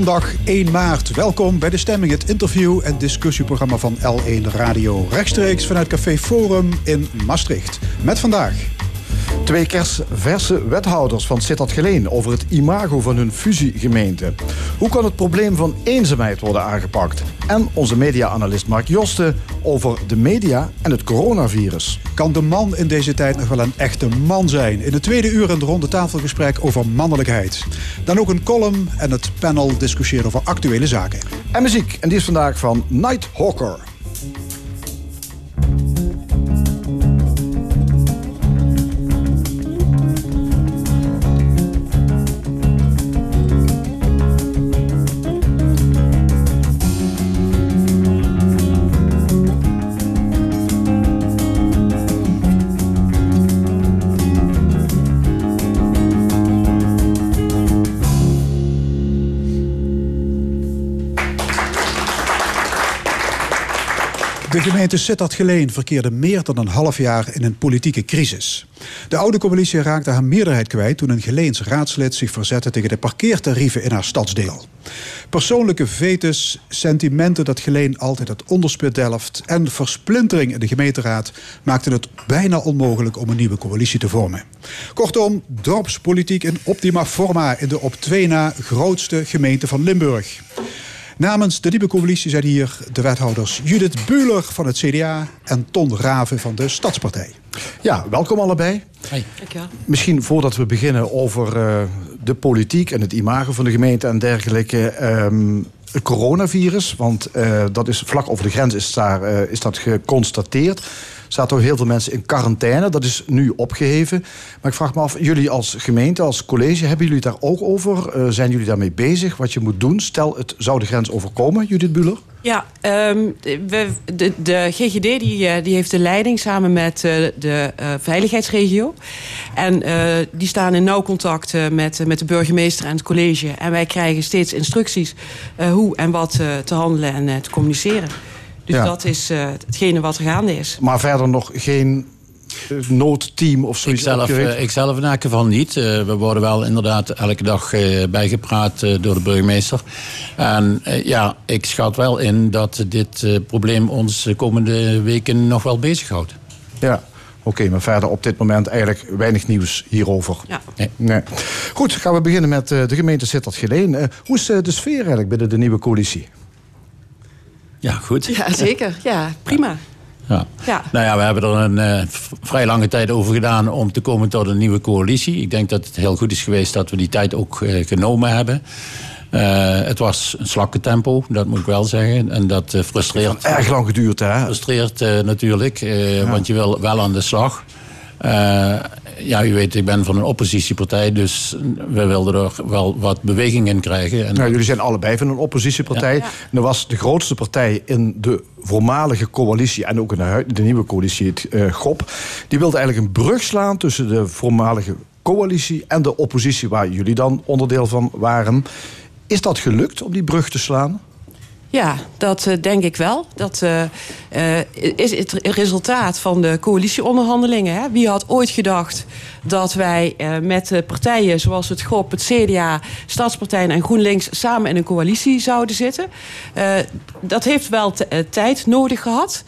Zondag 1 maart. Welkom bij De Stemming, het interview- en discussieprogramma van L1 Radio. Rechtstreeks vanuit Café Forum in Maastricht. Met vandaag Twee kersverse wethouders van Sittard Geleen over het imago van hun fusiegemeente. Hoe kan het probleem van eenzaamheid worden aangepakt? En onze media-analyst Mark Josten over de media en het coronavirus. Kan de man in deze tijd nog wel een echte man zijn? In het tweede uur een ronde tafelgesprek over mannelijkheid. Dan ook een column en het panel discussiëren over actuele zaken. En muziek, en die is vandaag van Nighthawker. De gemeente Sittard-Geleen verkeerde meer dan een half jaar in een politieke crisis. De oude coalitie raakte haar meerderheid kwijt toen een Geleens raadslid zich verzette tegen de parkeertarieven in haar stadsdeel. Persoonlijke vetus, sentimenten dat Geleen altijd het onderspit delft en versplintering in de gemeenteraad maakten het bijna onmogelijk om een nieuwe coalitie te vormen. Kortom, dorpspolitiek in optima forma in de op twee na grootste gemeente van Limburg. Namens de nieuwe coalitie zijn hier de wethouders Judith Buhler van het CDA en Ton Raven van de Stadspartij. Ja, welkom allebei. Hey. Misschien voordat we beginnen over uh, de politiek en het imago van de gemeente en dergelijke. Um, het coronavirus, want uh, dat is vlak over de grens is, daar, uh, is dat geconstateerd zaten ook heel veel mensen in quarantaine. Dat is nu opgeheven. Maar ik vraag me af, jullie als gemeente, als college, hebben jullie daar ook over? Uh, zijn jullie daarmee bezig? Wat je moet doen? Stel, het zou de grens overkomen, Judith Buller? Ja, um, we, de, de, GGD die, die heeft de leiding samen met uh, de veiligheidsregio. En die staan in nauw contact met, met de burgemeester en het college. En wij krijgen steeds instructies hoe en wat te handelen en te communiceren. Dus ja. dat is uh, hetgene wat er gaande is. Maar verder nog geen noodteam of zoiets? Ik zelf, uh, ik zelf in elk geval niet. Uh, we worden wel inderdaad elke dag uh, bijgepraat door de burgemeester. En ja, ik schat wel in dat dit probleem ons de komende weken nog wel bezighoudt. Ja. Oké, okay, maar verder op dit moment eigenlijk weinig nieuws hierover. Ja. Nee. nee. Goed, gaan we beginnen met de gemeente Sittard Geleen. hoe is de sfeer eigenlijk binnen de nieuwe coalitie? Ja, goed. Ja, zeker. Ja, prima. Ja. ja. Nou ja, we hebben er een uh, vrij lange tijd over gedaan om te komen tot een nieuwe coalitie. Ik denk dat het heel goed is geweest dat we die tijd ook uh, genomen hebben. Uh, het was een slakke tempo, dat moet ik wel zeggen. En dat frustreert. Het erg lang geduurd, hè? Frustreert natuurlijk, ja. want je wil wel aan de slag. Ja, u weet, ik ben van een oppositiepartij, dus we wilden er wel wat beweging in krijgen. En nou, jullie zijn allebei van een oppositiepartij. Ja. En er was de grootste partij in de voormalige coalitie en ook in de, de nieuwe coalitie, het uh, GOP. Die wilde eigenlijk een brug slaan tussen de voormalige coalitie en de oppositie, waar jullie dan onderdeel van waren. Is dat gelukt om die brug te slaan? Ja, dat uh, denk ik wel. Dat uh, uh, is het resultaat van de coalitieonderhandelingen. Hè? Wie had ooit gedacht dat wij met partijen zoals het GOP, het CDA, Stadspartijen en GroenLinks samen in een coalitie zouden zitten? dat heeft wel tijd nodig gehad.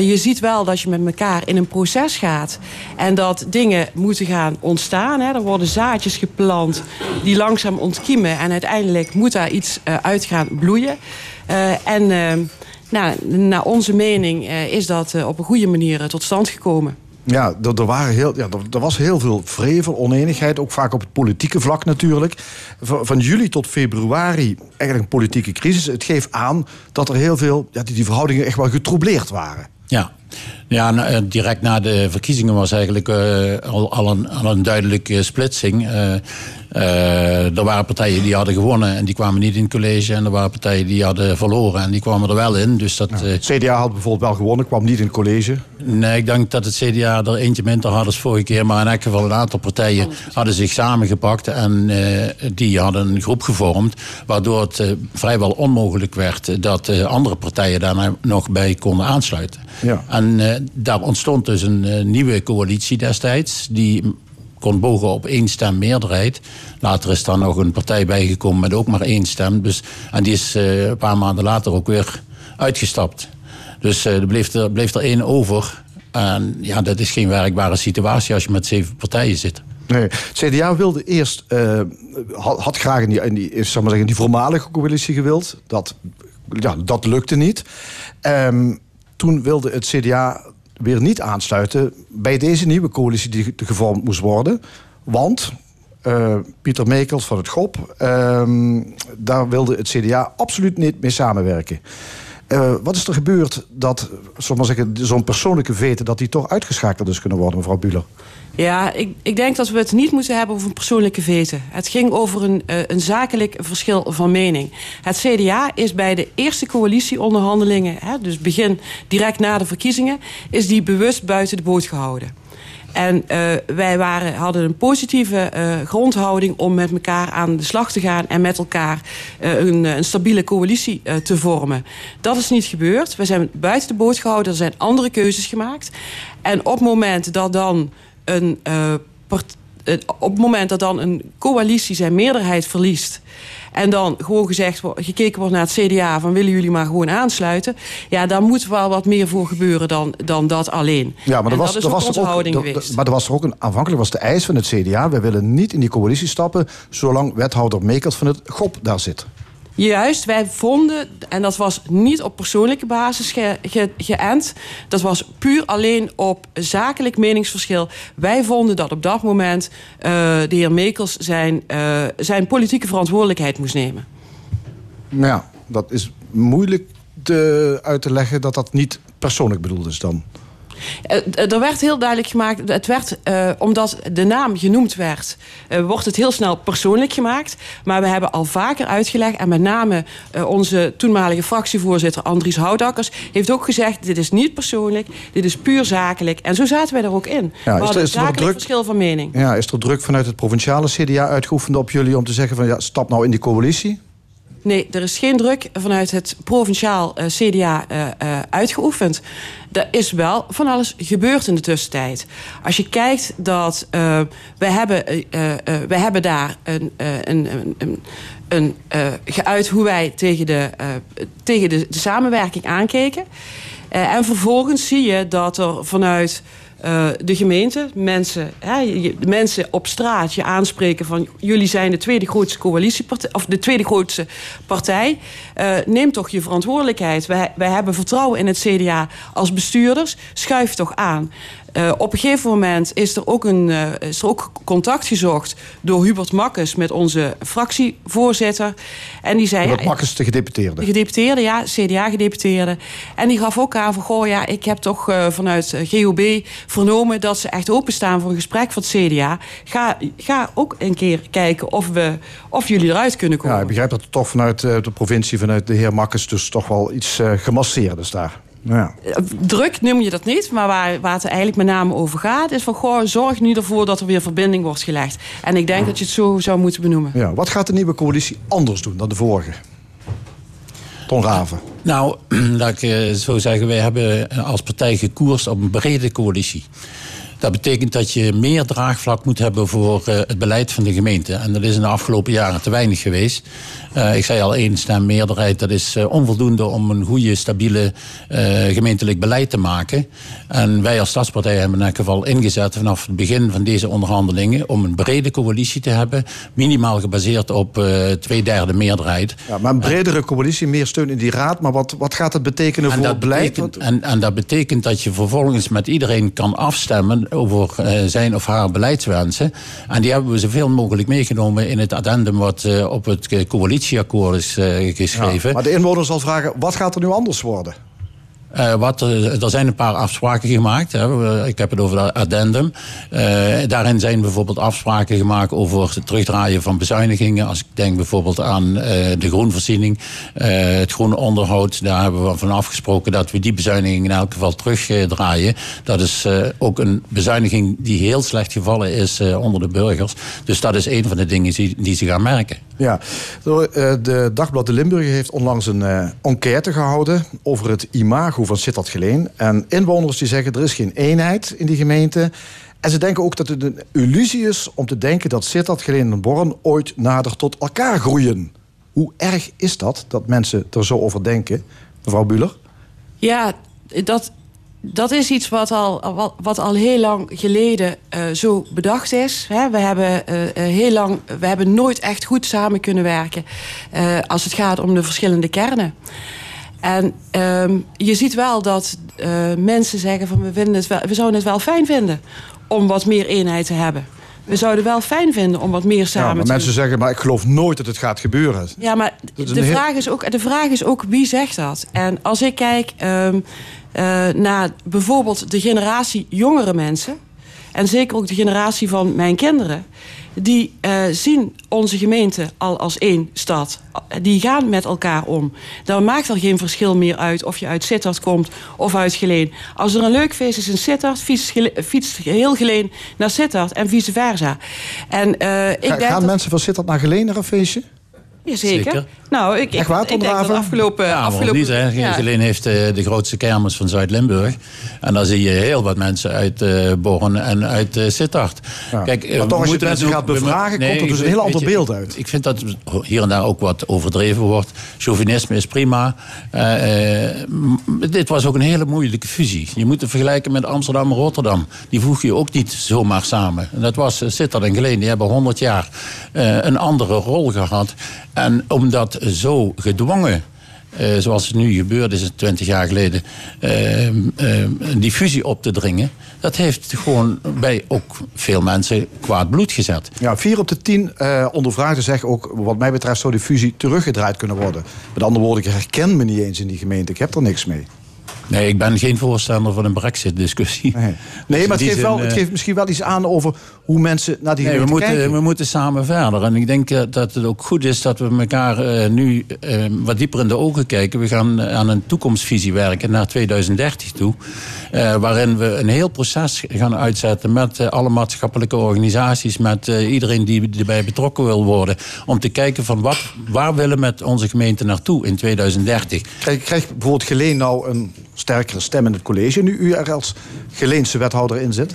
je ziet wel dat je met elkaar in een proces gaat en dat dingen moeten gaan ontstaan. Hè? Er worden zaadjes geplant die langzaam ontkiemen en uiteindelijk moet daar iets uit gaan bloeien. Uh, en uh, nou, naar onze mening uh, is dat op een goede manier tot stand gekomen. Ja, er, waren heel, ja, er, was heel veel vrevel, oneenigheid, ook vaak op het politieke vlak natuurlijk. Van, van juli tot februari eigenlijk een politieke crisis. Het geeft aan dat er heel veel, ja, die, die verhoudingen echt wel getroubleerd waren. Ja, ja, direct na de verkiezingen was eigenlijk uh, al, al, een, al een duidelijke splitsing. Uh, uh, er waren partijen die hadden gewonnen en die kwamen niet in het college. En er waren partijen die hadden verloren en die kwamen er wel in. Dus dat, ja, het CDA had bijvoorbeeld wel gewonnen, kwam niet in het college. Nee, ik denk dat het CDA er eentje minder had als vorige keer. Maar in elk geval een aantal partijen hadden zich samengepakt. En die hadden een groep gevormd. Waardoor het vrijwel onmogelijk werd dat andere partijen daar nog bij konden aansluiten. Ja. En daar ontstond dus een nieuwe coalitie destijds. Die kon bogen op één stem meerderheid. Later is daar nog een partij bijgekomen met ook maar één stem. Dus, en die is een paar maanden later ook weer uitgestapt. Dus er bleef, er bleef er één over. En ja, dat is geen werkbare situatie als je met zeven partijen zit. Nee, CDA wilde eerst, uh, had, graag in die, in die, zeg maar zeggen, die voormalige coalitie gewild. Dat, ja, dat lukte niet. Um, toen wilde het CDA weer niet aansluiten bij deze nieuwe coalitie die gevormd moest worden. Want uh, Pieter Meekels van het GOP, uh, daar wilde het CDA absoluut niet mee samenwerken. Uh, wat is er gebeurd dat, zo'n persoonlijke vete... dat die toch uitgeschakeld is kunnen worden, mevrouw Buller? Ja, ik, ik denk dat we het niet moeten hebben over een persoonlijke vete. Het ging over een, uh, een zakelijk verschil van mening. Het CDA is bij de eerste coalitieonderhandelingen... Hè, dus begin direct na de verkiezingen... is die bewust buiten de boot gehouden. En uh, wij waren, hadden een positieve uh, grondhouding om met elkaar aan de slag te gaan en met elkaar uh, een, een, stabiele coalitie te vormen. Dat is niet gebeurd. We zijn buiten de boot gehouden. Er zijn andere keuzes gemaakt. En op het moment dat dan een op het moment dat dan een coalitie zijn meerderheid verliest en dan gewoon gezegd gekeken wordt naar het CDA van willen jullie maar gewoon aansluiten. Ja, daar moet wel wat meer voor gebeuren dan, dan dat alleen. Ja, maar er was, dat er was ook, er, geweest. Maar er was er ook een, aanvankelijk was de eis van het CDA, we willen niet in die coalitie stappen zolang wethouder Mekels van het GOP daar zit. Juist, wij vonden, en dat was niet op persoonlijke basis ge, ge, geënt, dat was puur alleen op zakelijk meningsverschil. Wij vonden dat op dat moment uh, de heer Mekels zijn, uh, zijn politieke verantwoordelijkheid moest nemen. Ja, dat is moeilijk te, uit te leggen dat dat niet persoonlijk bedoeld is dan. Uh, er werd heel duidelijk gemaakt, het werd, uh, omdat de naam genoemd werd, uh, wordt het heel snel persoonlijk gemaakt. Maar we hebben al vaker uitgelegd, en met name onze toenmalige fractievoorzitter Andries Houdakkers heeft ook gezegd: dit is niet persoonlijk, dit is puur zakelijk. En zo zaten wij er ook in. Ja, we is er, is er druk, verschil van mening. Ja, is er druk vanuit het provinciale CDA uitgeoefend op jullie om te zeggen: van ja, stap nou in die coalitie? Nee, er is geen druk vanuit het provinciaal uh, CDA uh, uh, uitgeoefend. Er is wel van alles gebeurd in de tussentijd. Als je kijkt dat we hebben, we hebben daar een, een, een, een geuit hoe wij tegen de, tegen de, de samenwerking aankeken. en vervolgens zie je dat er vanuit uh, de gemeente, mensen, hè, mensen op straat je aanspreken van jullie zijn de tweede grootste coalitiepartij of de tweede grootste partij. Uh, neem toch je verantwoordelijkheid. Wij, wij hebben vertrouwen in het CDA als bestuurders. Schuif toch aan. Uh, op een gegeven moment is er, ook een, uh, is er ook contact gezocht door Hubert Makkes met onze fractievoorzitter. En die zei. Hubert ja, Makkes, de gedeputeerde. De gedeputeerde, ja, CDA-gedeputeerde. En die gaf ook aan van: Goh, ja, ik heb toch uh, vanuit GOB vernomen dat ze echt openstaan voor een gesprek van het CDA. Ga, ga ook een keer kijken of, we, of jullie eruit kunnen komen. Ja, ik begrijp dat er toch vanuit de provincie, vanuit de heer Makkes, dus toch wel iets gemasseerd is daar. Ja. Druk noem je dat niet, maar waar, waar het eigenlijk met name over gaat... is van, goh, zorg nu ervoor dat er weer verbinding wordt gelegd. En ik denk dat je het zo zou moeten benoemen. Ja, wat gaat de nieuwe coalitie anders doen dan de vorige? Ton Raven. Nou, laat ik zo zeggen, wij hebben als partij gekoerst op een brede coalitie. Dat betekent dat je meer draagvlak moet hebben voor uh, het beleid van de gemeente. En dat is in de afgelopen jaren te weinig geweest. Uh, ik zei al, één stem meerderheid, dat is uh, onvoldoende om een goede, stabiele gemeentelijk beleid te maken. En wij als Stadspartij hebben in elk geval ingezet vanaf het begin van deze onderhandelingen om een brede coalitie te hebben, minimaal gebaseerd op twee derde meerderheid. Ja, maar een bredere coalitie, meer steun in die raad. Maar wat, wat gaat het betekenen en voor het beleid? Betekent, en, en dat betekent dat je vervolgens met iedereen kan afstemmen over zijn of haar beleidswensen. En die hebben we zoveel mogelijk meegenomen in het addendum wat op het coalitieakkoord is uh, geschreven. Ja, maar de inwoner zal vragen, wat gaat er nu anders worden? Uh, wat, uh, er zijn een paar afspraken gemaakt. Hè. Ik heb het over het addendum. Uh, daarin zijn bijvoorbeeld afspraken gemaakt over het terugdraaien van bezuinigingen. Als ik denk bijvoorbeeld aan de groenvoorziening, het groene onderhoud. Daar hebben we van afgesproken dat we die bezuinigingen in elk geval terugdraaien. Dat is ook een bezuiniging die heel slecht gevallen is onder de burgers. Dus dat is een van de dingen die, die ze gaan merken. Ja, de Dagblad de Limburg heeft onlangs een enquête gehouden over het imago van Sittard Geleen. En inwoners die zeggen er is geen eenheid in die gemeente. En ze denken ook dat het een illusie is om te denken dat Sittard, Geleen en Born ooit nader tot elkaar groeien. Hoe erg is dat, dat mensen er zo over denken, mevrouw Buller? Ja, dat, dat is iets wat al, wat, al heel lang geleden uh, zo bedacht is. We, hebben, uh, heel lang, we hebben nooit echt goed samen kunnen werken uh, als het gaat om de verschillende kernen. En um, je ziet wel dat mensen zeggen van we, vinden het wel, we zouden het wel fijn vinden om wat meer eenheid te hebben. We zouden wel fijn vinden om wat meer samen ja, maar te Mensen zeggen, maar ik geloof nooit dat het gaat gebeuren. Ja, maar de, vraag is ook, de vraag is ook wie zegt dat? En als ik kijk um, uh, naar bijvoorbeeld de generatie jongere mensen... en zeker ook de generatie van mijn kinderen die uh, zien onze gemeente al als één stad. Die gaan met elkaar om. Dan maakt er geen verschil meer uit of je uit Sittard komt of uit Geleen. Als er een leuk feest is in Sittard, fietst, heel Geleen naar Sittard en vice versa. En, uh, ik Ga, denk gaan mensen van Sittard naar Geleen naar een feestje? Jazeker. Zeker. Nou, ik, ik, ik denk dat afgelopen... Ja, afgelopen niet, hè. Ja. Geleen heeft uh, de grootste kermis van Zuid-Limburg. En dan zie je heel wat mensen uit uh, Born en uit uh, Sittard. Ja. Kijk, maar toch als je mensen gaat bevragen, nee, komt er dus een heel ander beeld uit. Ik vind dat hier en daar ook wat overdreven wordt. Chauvinisme is prima. dit was ook een hele moeilijke fusie. Je moet het vergelijken met Amsterdam en Rotterdam. Die voeg je ook niet zomaar samen. En dat was Sittard en Geleen. Die hebben 100 jaar een andere rol gehad. En om dat zo gedwongen, uh, zoals het nu gebeurd is, 20 jaar geleden, uh, uh, een diffusie op te dringen, dat heeft gewoon bij ook veel mensen kwaad bloed gezet. Ja, vier op de tien ondervraagden zeggen ook, wat mij betreft, zou die fusie teruggedraaid kunnen worden. Met andere woorden, ik herken me niet eens in die gemeente, ik heb er niks mee. Nee, ik ben geen voorstander van een brexit-discussie. Nee, nee dus maar het geeft, wel, het geeft misschien wel iets aan over hoe mensen naar die nee, we moeten, kijken. We moeten samen verder. En ik denk uh, dat het ook goed is dat we elkaar uh, nu uh, wat dieper in de ogen kijken. We gaan aan een toekomstvisie werken naar 2030 toe. waarin we een heel proces gaan uitzetten met alle maatschappelijke organisaties. Met iedereen die erbij betrokken wil worden. Om te kijken van wat, waar willen we met onze gemeente naartoe in 2030. Krijgt krijg bijvoorbeeld Geleen nou een sterkere stem in het college... nu u er als Geleense wethouder in zit?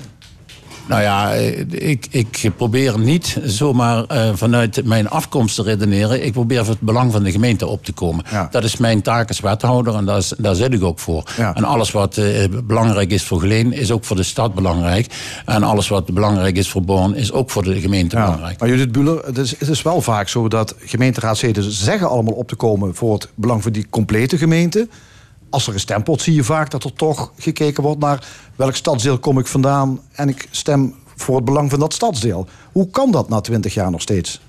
Nou ja, ik, ik probeer niet zomaar uh, vanuit mijn afkomst te redeneren. Ik probeer voor het belang van de gemeente op te komen. Ja. Dat is mijn taak als wethouder en daar, is, daar zit ik ook voor. Ja. En alles wat uh, belangrijk is voor Geleen is ook voor de stad belangrijk. En alles wat belangrijk is voor Born is ook voor de gemeente ja. belangrijk. Maar Judith Buller, het is, het is wel vaak zo dat gemeenteraadsleden zeggen allemaal op te komen... voor het belang van die complete gemeente als er gestemd wordt, zie je vaak dat er toch gekeken wordt naar welk stadsdeel kom ik vandaan en ik stem voor het belang van dat stadsdeel. Hoe kan dat na twintig jaar nog steeds?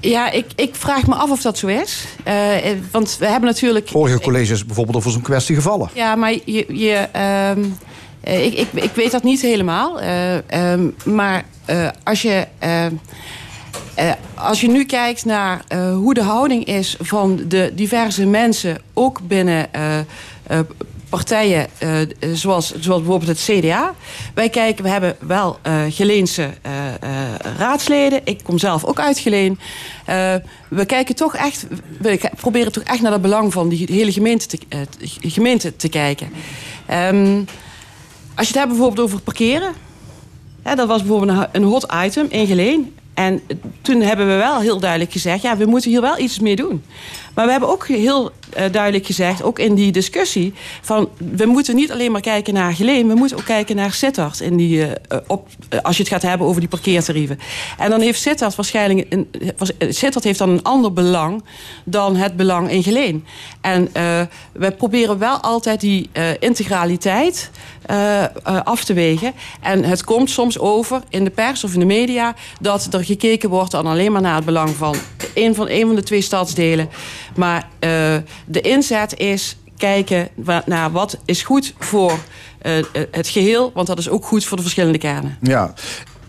Ja, ik, ik vraag me af of dat zo is. Uh, want we hebben natuurlijk. Vorige colleges bijvoorbeeld over zo'n kwestie gevallen. Ja, maar je. je um, ik, ik, ik weet dat niet helemaal. Uh, um, maar als je. Uh, als je nu kijkt naar uh, hoe de houding is van de diverse mensen, ook binnen uh, partijen zoals, zoals bijvoorbeeld het CDA. Wij kijken, we hebben wel Geleense raadsleden. Ik kom zelf ook uit Geleen. we kijken toch echt, we proberen toch echt naar het belang van die hele gemeente te, gemeente te kijken. Um, als je het hebt bijvoorbeeld over parkeren. Dat was bijvoorbeeld een hot item in Geleen. En toen hebben we wel heel duidelijk gezegd... ja, we moeten hier wel iets mee doen. Maar we hebben ook heel uh, duidelijk gezegd, ook in die discussie... van we moeten niet alleen maar kijken naar Geleen... we moeten ook kijken naar Sittard. In die, uh, op, uh, als je het gaat hebben over die parkeertarieven. En dan heeft Sittard waarschijnlijk... Een, Sittard heeft dan een ander belang dan het belang in Geleen. En we proberen wel altijd die integraliteit af te wegen. En het komt soms over in de pers of in de media... dat er gekeken wordt dan alleen maar naar het belang van... een van, een van de twee stadsdelen... Maar uh, de inzet is kijken naar wat is goed voor uh, het geheel. Want dat is ook goed voor de verschillende kernen. Ja.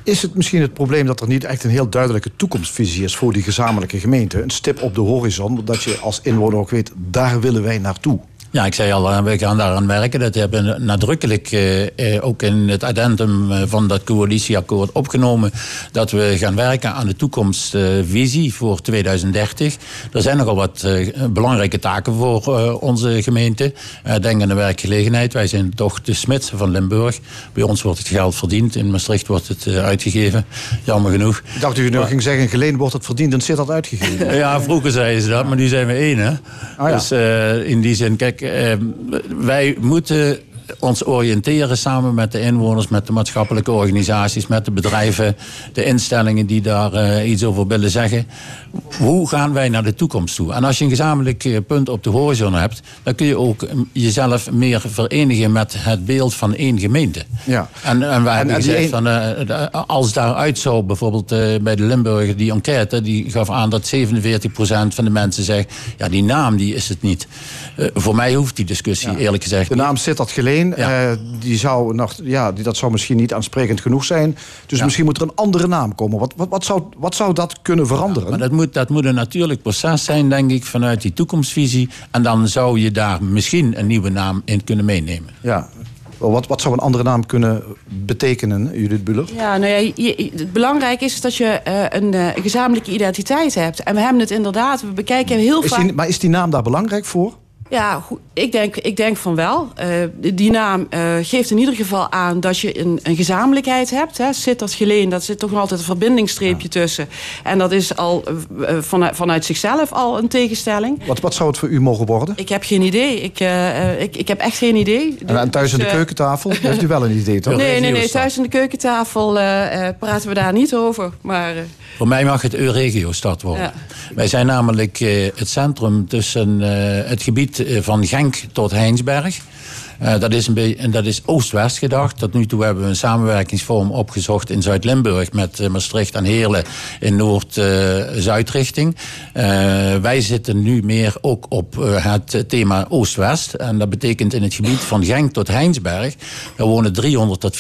Is het misschien het probleem dat er niet echt een heel duidelijke toekomstvisie is voor die gezamenlijke gemeente? Een stip op de horizon, dat je als inwoner ook weet, daar willen wij naartoe. Ja, ik zei al, we gaan daaraan werken. Dat hebben we nadrukkelijk eh, ook in het addendum van dat coalitieakkoord opgenomen. Dat we gaan werken aan de toekomstvisie voor 2030. Er zijn nogal wat belangrijke taken voor onze gemeente. denk aan de werkgelegenheid. Wij zijn toch de smidsen van Limburg. Bij ons wordt het geld verdiend. In Maastricht wordt het uitgegeven. Jammer genoeg. Ik dacht u nog ging zeggen, geleend wordt het verdiend en zit dat uitgegeven. ja, vroeger zeiden ze dat, maar nu zijn we één. Hè? Ah, ja. Dus in die zin, kijk, eh, wij moeten ons oriënteren samen met de inwoners, met de maatschappelijke organisaties, met de bedrijven, de instellingen die daar uh, iets over willen zeggen. Hoe gaan wij naar de toekomst toe? En als je een gezamenlijk eh, punt op de horizon hebt, dan kun je ook mm, jezelf meer verenigen met het beeld van één gemeente. Ja. En, en wij hebben gezegd, van, uh, als daaruit zou, bijvoorbeeld uh, bij de Limburger, die enquête, die gaf aan dat 47% van de mensen zegt, ja, die naam die is het niet. voor mij hoeft die discussie eerlijk gezegd De naam zit dat ja. Uh, die zou nog, ja, die, dat zou misschien niet aansprekend genoeg zijn. Dus misschien moet er een andere naam komen. Wat, wat, wat, zou, wat zou dat kunnen veranderen? maar dat moet, dat moet een natuurlijk proces zijn, denk ik, vanuit die toekomstvisie. En dan zou je daar misschien een nieuwe naam in kunnen meenemen. Ja, wat, wat zou een andere naam kunnen betekenen, Judith Buller? Ja, nou ja, je, het belangrijke is dat je uh, een uh, gezamenlijke identiteit hebt. En we hebben het inderdaad, we bekijken heel is vaak... Die, maar is die naam daar belangrijk voor? Ja, ik denk, ik denk van wel. Uh, die naam uh, geeft in ieder geval aan dat je een, een gezamenlijkheid hebt. Hè. Zit dat geleen, dat zit toch nog altijd een verbindingsstreepje ja. tussen. En dat is al uh, vanuit, vanuit zichzelf al een tegenstelling. Wat, wat zou het voor u mogen worden? Ik heb geen idee. Ik, ik, ik heb echt geen idee. En, en thuis dus, aan de keukentafel heeft u wel een idee, toch? Nee, nee, nee. Thuis aan de keukentafel praten we daar niet over. Maar... Voor mij mag het Euregio-stad worden. Ja. Wij zijn namelijk uh, het centrum tussen uh, het gebied uh, van Genk tot Heinsberg. Uh, dat is, een dat is oost-west gedacht. Tot nu toe hebben we een samenwerkingsvorm opgezocht in Zuid-Limburg met uh, Maastricht en Heerlen in Noord-Zuidrichting. Uh, wij zitten nu meer ook op het thema oost-west. En dat betekent in het gebied van Genk tot Heinsberg, daar wonen 300 tot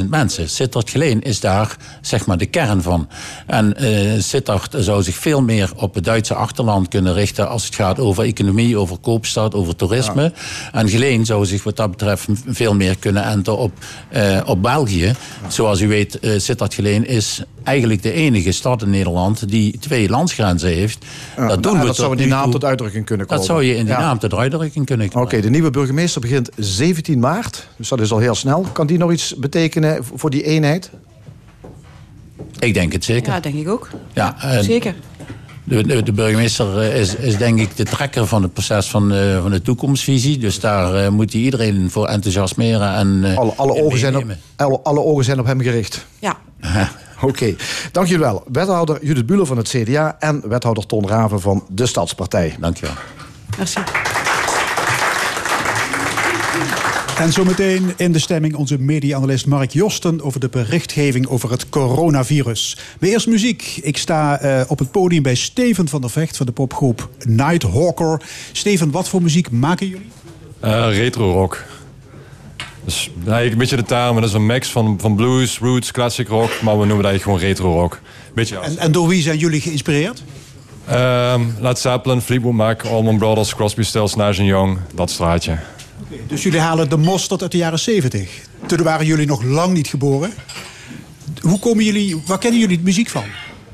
400.000 mensen. Sittard Geleen is daar zeg maar de kern van. En Sittard zou zich veel meer op het Duitse achterland kunnen richten als het gaat over economie, over koopstad, over toerisme. Ja. En Geleen zou zich wat dat betreft veel meer kunnen enten op, uh, op België. Zoals u weet, uh, Sittard Geleen is eigenlijk de enige stad in Nederland die twee landsgrenzen heeft. Ja, dat doen nou, we dat zou in die naam tot uitdrukking kunnen komen. Dat zou je in die ja. naam tot uitdrukking kunnen komen. Oké, de nieuwe burgemeester begint 17 maart. Dus dat is al heel snel. Kan die nog iets betekenen voor die eenheid? Ik denk het zeker. Ja, denk ik ook. Ja, zeker. De, de, burgemeester eh, is, is, denk ik de trekker van het proces van, uh, van de toekomstvisie. Dus daar uh, moet hij iedereen voor enthousiasmeren. En, uh, alle, alle, ogen zijn op, alle, alle, ogen zijn op hem gericht. Ja. Oké, okay. dank jullie wel. Wethouder Judith Buller van het CDA en wethouder Ton Raven van de Stadspartij. Dank je wel. Merci. En zometeen in de stemming onze media-analyst Mark Josten over de berichtgeving over het coronavirus. Maar eerst muziek. Ik sta uh, op het podium bij Steven van der Vecht van de popgroep Nighthawker. Steven, wat voor muziek maken jullie? Uh, retro rock. Dus eigenlijk een beetje de term, dat is een mix van, van blues, roots, classic rock, maar we noemen dat eigenlijk gewoon retro rock. Beetje en, en door wie zijn jullie geïnspireerd? Um, Led Zeppelin, Fleetwood Mac, Allman Brothers, Crosby, Stills, Nash Young, dat straatje. Dus jullie halen de mosterd uit de jaren 70. Toen waren jullie nog lang niet geboren. Hoe komen jullie, waar kennen jullie de muziek van?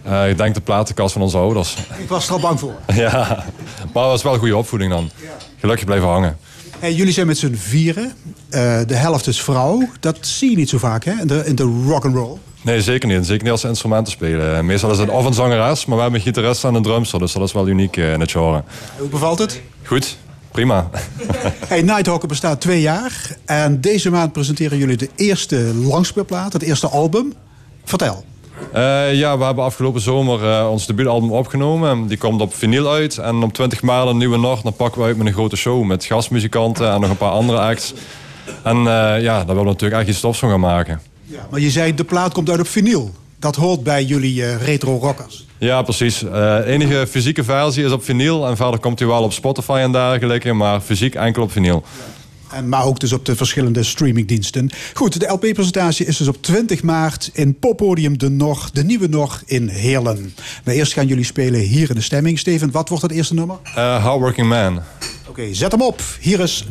Uh, ik denk de platenkast van onze ouders. Ik was er al bang voor. ja, maar het was wel een goede opvoeding dan. Gelukkig blijven hangen. Hey, jullie zijn met z'n vieren. Uh, de helft is vrouw. Dat zie je niet zo vaak hè? in de, in de rock and roll. Nee, zeker niet. Zeker niet als ze instrumenten spelen. Meestal is het of een zangeres, maar we hebben een gitarist en een drumster. Dus dat is wel uniek in het genre. Hoe bevalt het? Goed prima. hey, Nighthawker bestaat twee jaar. En deze maand presenteren jullie de eerste langspeelplaat, het eerste album. Vertel. Uh, ja, we hebben afgelopen zomer uh, ons debuutalbum opgenomen. Die komt op vinyl uit. En op 20 maart een nieuwe nacht, dan pakken we uit met een grote show. Met gastmuzikanten en nog een paar andere acts. En uh, ja, daar willen we natuurlijk echt iets stofs van gaan maken. Ja, maar je zei, de plaat komt uit op vinyl. Dat hoort bij jullie retro rockers. Ja, precies. De uh, enige fysieke versie is op vinyl. En verder komt hij wel op Spotify en dergelijke. Maar fysiek enkel op vinyl. En, maar ook dus op de verschillende streamingdiensten. Goed, de LP-presentatie is dus op 20 maart in Poppodium de Nog, de Nieuwe Nog in Heerlen. Maar eerst gaan jullie spelen hier in de stemming. Steven, wat wordt het eerste nummer? Uh, Hardworking Man. Oké, zet hem op. Hier is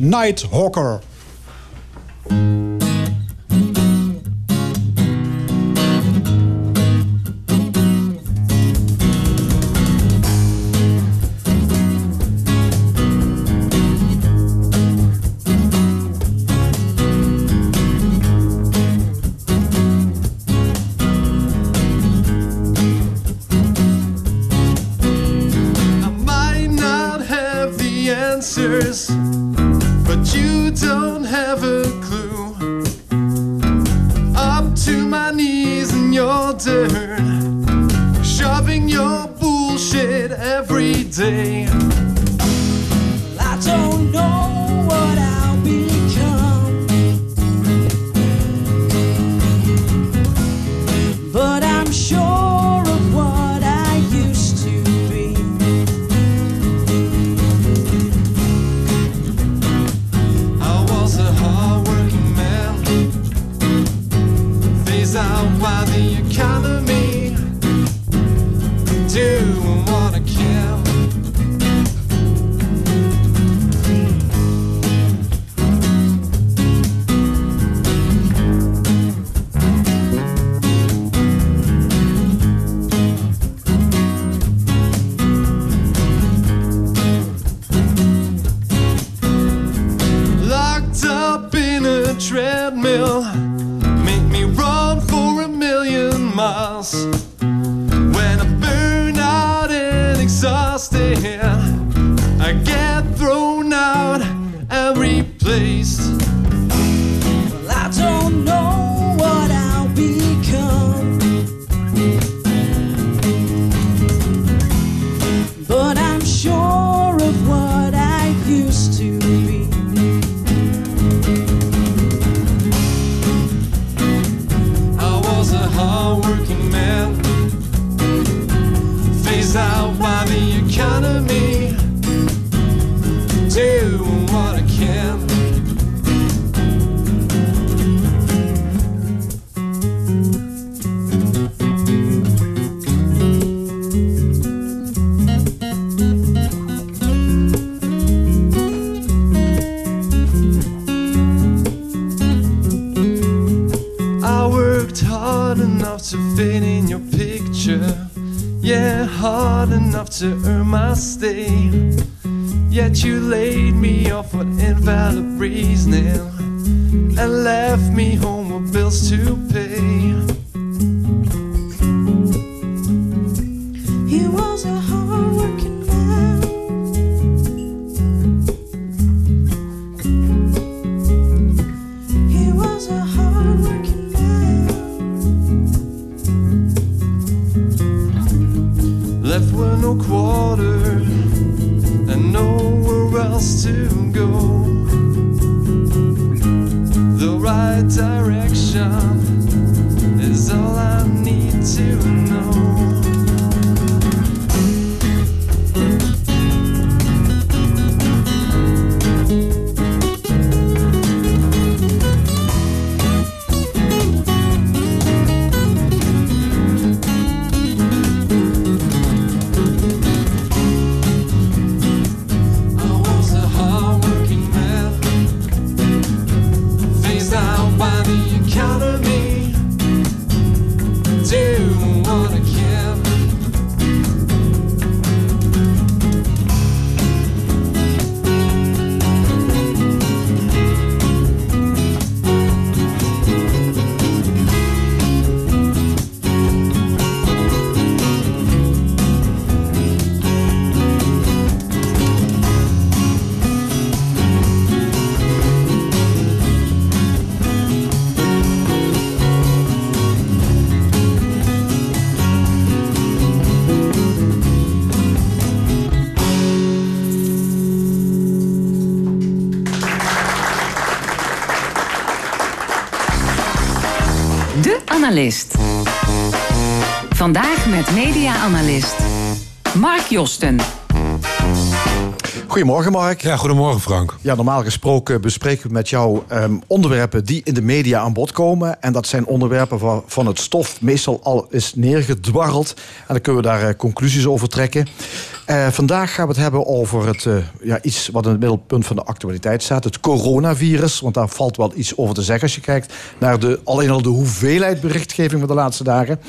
shoving your bullshit every day. To earn my stay. Yet you laid me media-analyst Mark Josten. Goedemorgen, Mark. Ja, goedemorgen, Frank. Ja, normaal gesproken bespreken we met jou um, onderwerpen die in de media aan bod komen. En dat zijn onderwerpen waarvan het stof meestal al is neergedwarreld. En dan kunnen we daar uh, conclusies over trekken. Uh, vandaag gaan we het hebben over het, uh, ja, iets wat in het middelpunt van de actualiteit staat. Het coronavirus. Want daar valt wel iets over te zeggen als je kijkt naar de, alleen al de hoeveelheid berichtgeving van de laatste dagen.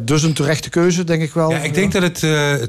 Dus een terechte keuze, denk ik wel. Ja, ik denk dat het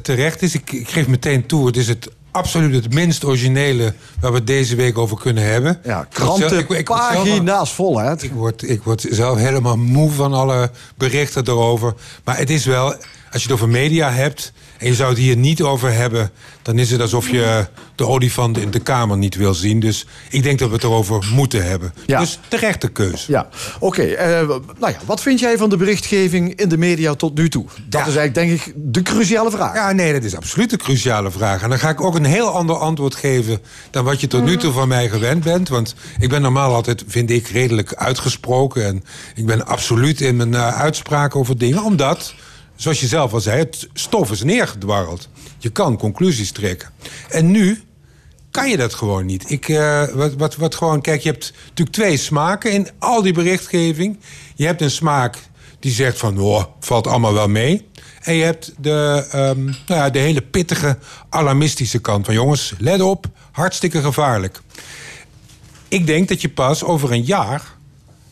terecht is. Ik, ik geef meteen toe, het is het absoluut het minst originele waar we het deze week over kunnen hebben. Ja, kranten, ik, ik, pagina's vol, hè? Ik word, ik word zelf helemaal moe van alle berichten erover. Maar het is wel, als je het over media hebt en je zou het hier niet over hebben, dan is het alsof je de olifant in de kamer niet wil zien. Dus ik denk dat we het erover moeten hebben. Ja. Dus terechte keus. Ja, oké. Okay, uh, nou ja, wat vind jij van de berichtgeving in de media tot nu toe? Dat is eigenlijk denk ik de cruciale vraag. Ja, nee, dat is absoluut de cruciale vraag. En dan ga ik ook een heel ander antwoord geven dan wat je tot nu toe van mij gewend bent. Want ik ben normaal altijd, vind ik, redelijk uitgesproken. En ik ben absoluut in mijn uh, uitspraken over dingen. Omdat zoals je zelf al zei, het stof is neergedwarreld. Je kan conclusies trekken. En nu kan je dat gewoon niet. Ik, uh, wat, wat, wat gewoon, kijk, je hebt natuurlijk twee smaken in al die berichtgeving. Je hebt een smaak die zegt van, oh, valt allemaal wel mee. En je hebt de, um, nou ja, de hele pittige, alarmistische kant van... jongens, let op, hartstikke gevaarlijk. Ik denk dat je pas over een jaar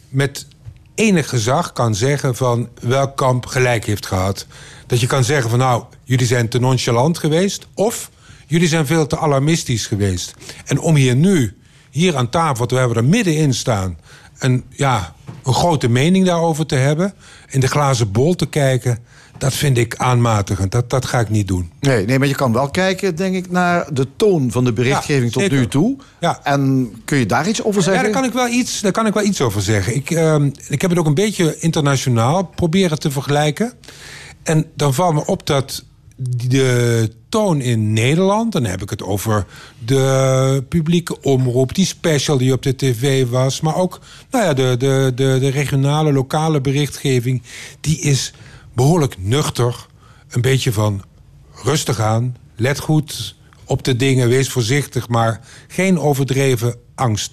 met enig gezag kan zeggen van welk kamp gelijk heeft gehad. Dat je kan zeggen van nou, jullie zijn te nonchalant geweest of jullie zijn veel te alarmistisch geweest. En om hier nu, hier aan tafel, terwijl we er middenin staan, een, ja, een grote mening daarover te hebben, in de glazen bol te kijken dat vind ik aanmatigend. Dat, dat ga ik niet doen. Nee, nee, maar je kan wel kijken, denk ik, naar de toon van de berichtgeving tot nu toe. Ja. En kun je daar iets over zeggen? Ja, daar kan ik wel iets, daar kan ik wel iets over zeggen. Ik, uh, ik heb het ook een beetje internationaal proberen te vergelijken. En dan valt me op dat de toon in Nederland, dan heb ik het over de publieke omroep, die special die op de tv was, maar ook nou ja, de, de, de, de regionale, lokale berichtgeving, die is behoorlijk nuchter. Een beetje van rustig aan, let goed op de dingen, wees voorzichtig, maar geen overdreven angst.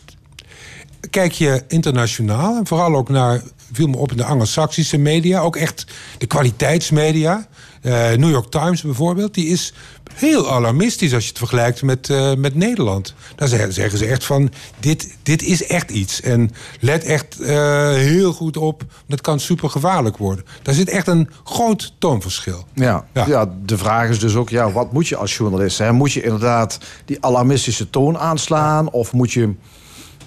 Kijk je internationaal en vooral ook naar, viel me op in de Anglo-Saxische media, ook echt de kwaliteitsmedia. Uh, New York Times bijvoorbeeld, die is heel alarmistisch als je het vergelijkt met, uh, met Nederland. Daar zeggen, ze echt van, dit, dit is echt iets. En let echt uh, heel goed op, dat kan super gevaarlijk worden. Daar zit echt een groot toonverschil. Ja, ja. ja de vraag is dus ook, ja, wat moet je als journalist? Hè? Moet je inderdaad die alarmistische toon aanslaan? Of moet je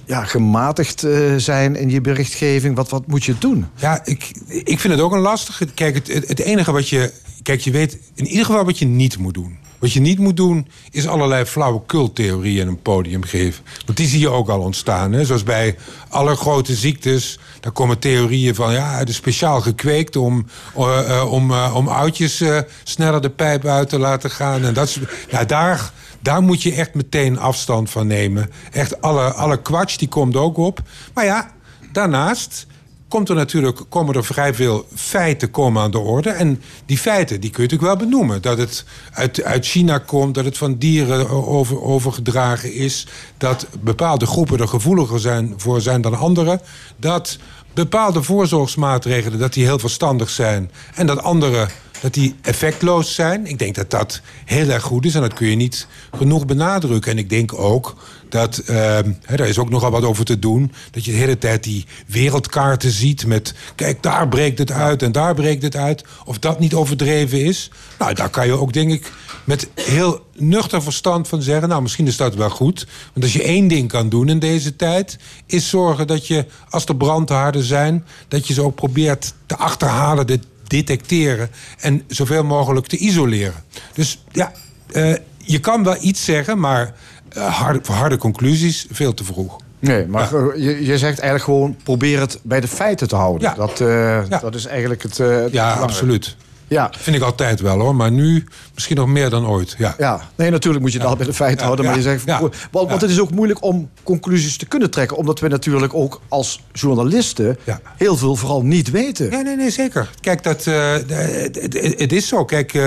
ja, gematigd zijn in je berichtgeving? Wat, wat moet je doen? Ja, ik, ik vind het ook een lastige. Kijk, het, het enige wat je... Kijk, je weet in ieder geval wat je niet moet doen. Wat je niet moet doen, is allerlei flauwekultheorieën een podium geven. Want die zie je ook al ontstaan. Hè? Zoals bij alle grote ziektes. Daar komen theorieën van, ja, het is speciaal gekweekt om, uh, uh, om, uh, om oudjes sneller de pijp uit te laten gaan. En dat nou, daar, daar moet je echt meteen afstand van nemen. Echt alle, alle kwatsch, die komt ook op. Maar ja, daarnaast komt er natuurlijk, komen er vrij veel feiten komen aan de orde. En die feiten die kun je natuurlijk wel benoemen. Dat het uit, uit China komt, dat het van dieren over, overgedragen is. Dat bepaalde groepen er gevoeliger zijn, voor zijn dan anderen. Dat bepaalde voorzorgsmaatregelen dat die heel verstandig zijn. En dat andere dat die effectloos zijn. Ik denk dat dat heel erg goed is en dat kun je niet genoeg benadrukken. En ik denk ook dat, hè, daar is ook nogal wat over te doen... dat je de hele tijd die wereldkaarten ziet met... kijk, daar breekt het uit en daar breekt het uit. Of dat niet overdreven is. Nou, daar kan je ook, denk ik, met heel nuchter verstand van zeggen... nou, misschien is dat wel goed. Want als je één ding kan doen in deze tijd... is zorgen dat je, als er brandhaarden zijn... dat je ze ook probeert te achterhalen... Dit, detecteren en zoveel mogelijk te isoleren. Dus ja, uh, je kan wel iets zeggen, maar harde, voor harde conclusies veel te vroeg. Nee, maar ja. je, je zegt eigenlijk gewoon probeer het bij de feiten te houden. Ja. Dat, uh, ja. dat is eigenlijk het. Uh, ja, absoluut. Ja. Vind ik altijd wel hoor. Maar nu misschien nog meer dan ooit. Ja. Ja, nee, natuurlijk moet je het altijd bij de feiten Ja, houden. Maar ja, je zegt, ja, want, want ja. het is ook moeilijk om conclusies te kunnen trekken. Omdat we natuurlijk ook als journalisten Ja. heel veel vooral niet weten. Ja, nee, nee, zeker. Kijk, dat, eh, het, is zo. Kijk, eh,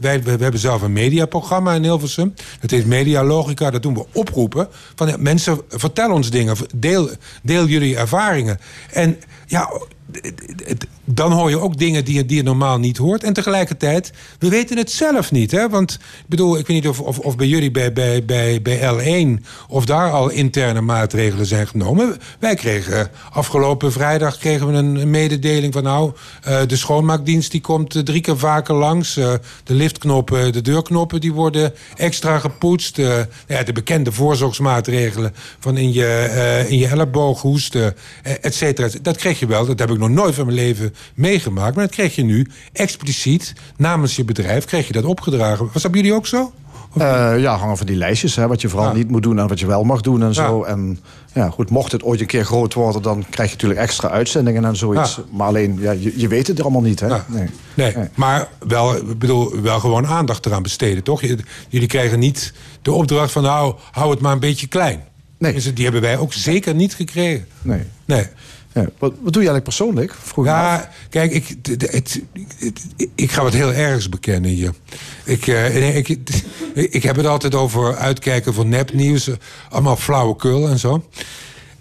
wij, we hebben zelf een mediaprogramma in Hilversum. Dat heet Media Logica. Dat doen we oproepen. Van ja, mensen, vertel ons dingen. Deel, deel jullie ervaringen. En ja, dan hoor je ook dingen die, je- normaal niet hoort. En tegelijkertijd, we weten het zelf niet. Hè? Want ik bedoel, ik weet niet of, of, of bij jullie bij, bij, bij, bij L1... of daar al interne maatregelen zijn genomen. Wij kregen afgelopen vrijdag kregen we een mededeling van... nou, eh, de schoonmaakdienst die komt eh, drie keer vaker langs. Eh, de liftknoppen, de deurknoppen, die worden extra gepoetst. Eh, ja, de bekende voorzorgsmaatregelen van in je, in je elleboog hoesten, et cetera. Dat kreeg je wel, dat heb ik nog nooit van mijn leven meegemaakt. Maar dat kreeg je nu expliciet namens je bedrijf, kreeg je dat opgedragen. Was dat bij jullie ook zo? Eh, ja, hangen van die lijstjes. Hè, wat je vooral Ja. niet moet doen en wat je wel mag doen en zo. Ja. En ja, goed, mocht het ooit een keer groot worden... dan krijg je natuurlijk extra uitzendingen en zoiets. Ja. Maar alleen, ja, je, je weet het er allemaal niet. Hè? Nee. Nee, Nee. maar wel, bedoel, wel gewoon aandacht eraan besteden, toch? Jullie krijgen niet de opdracht van, nou, hou het maar een beetje klein. Nee. Dus die hebben wij ook zeker niet gekregen. Nee. Nee. Ja. Wat, wat doe je eigenlijk persoonlijk? Vroeg. Ja, kijk, ik, het, het- het- ik ga wat heel ergs bekennen hier. Ik, eh, ik, ik heb het altijd over uitkijken voor nepnieuws. Allemaal flauwekul en zo.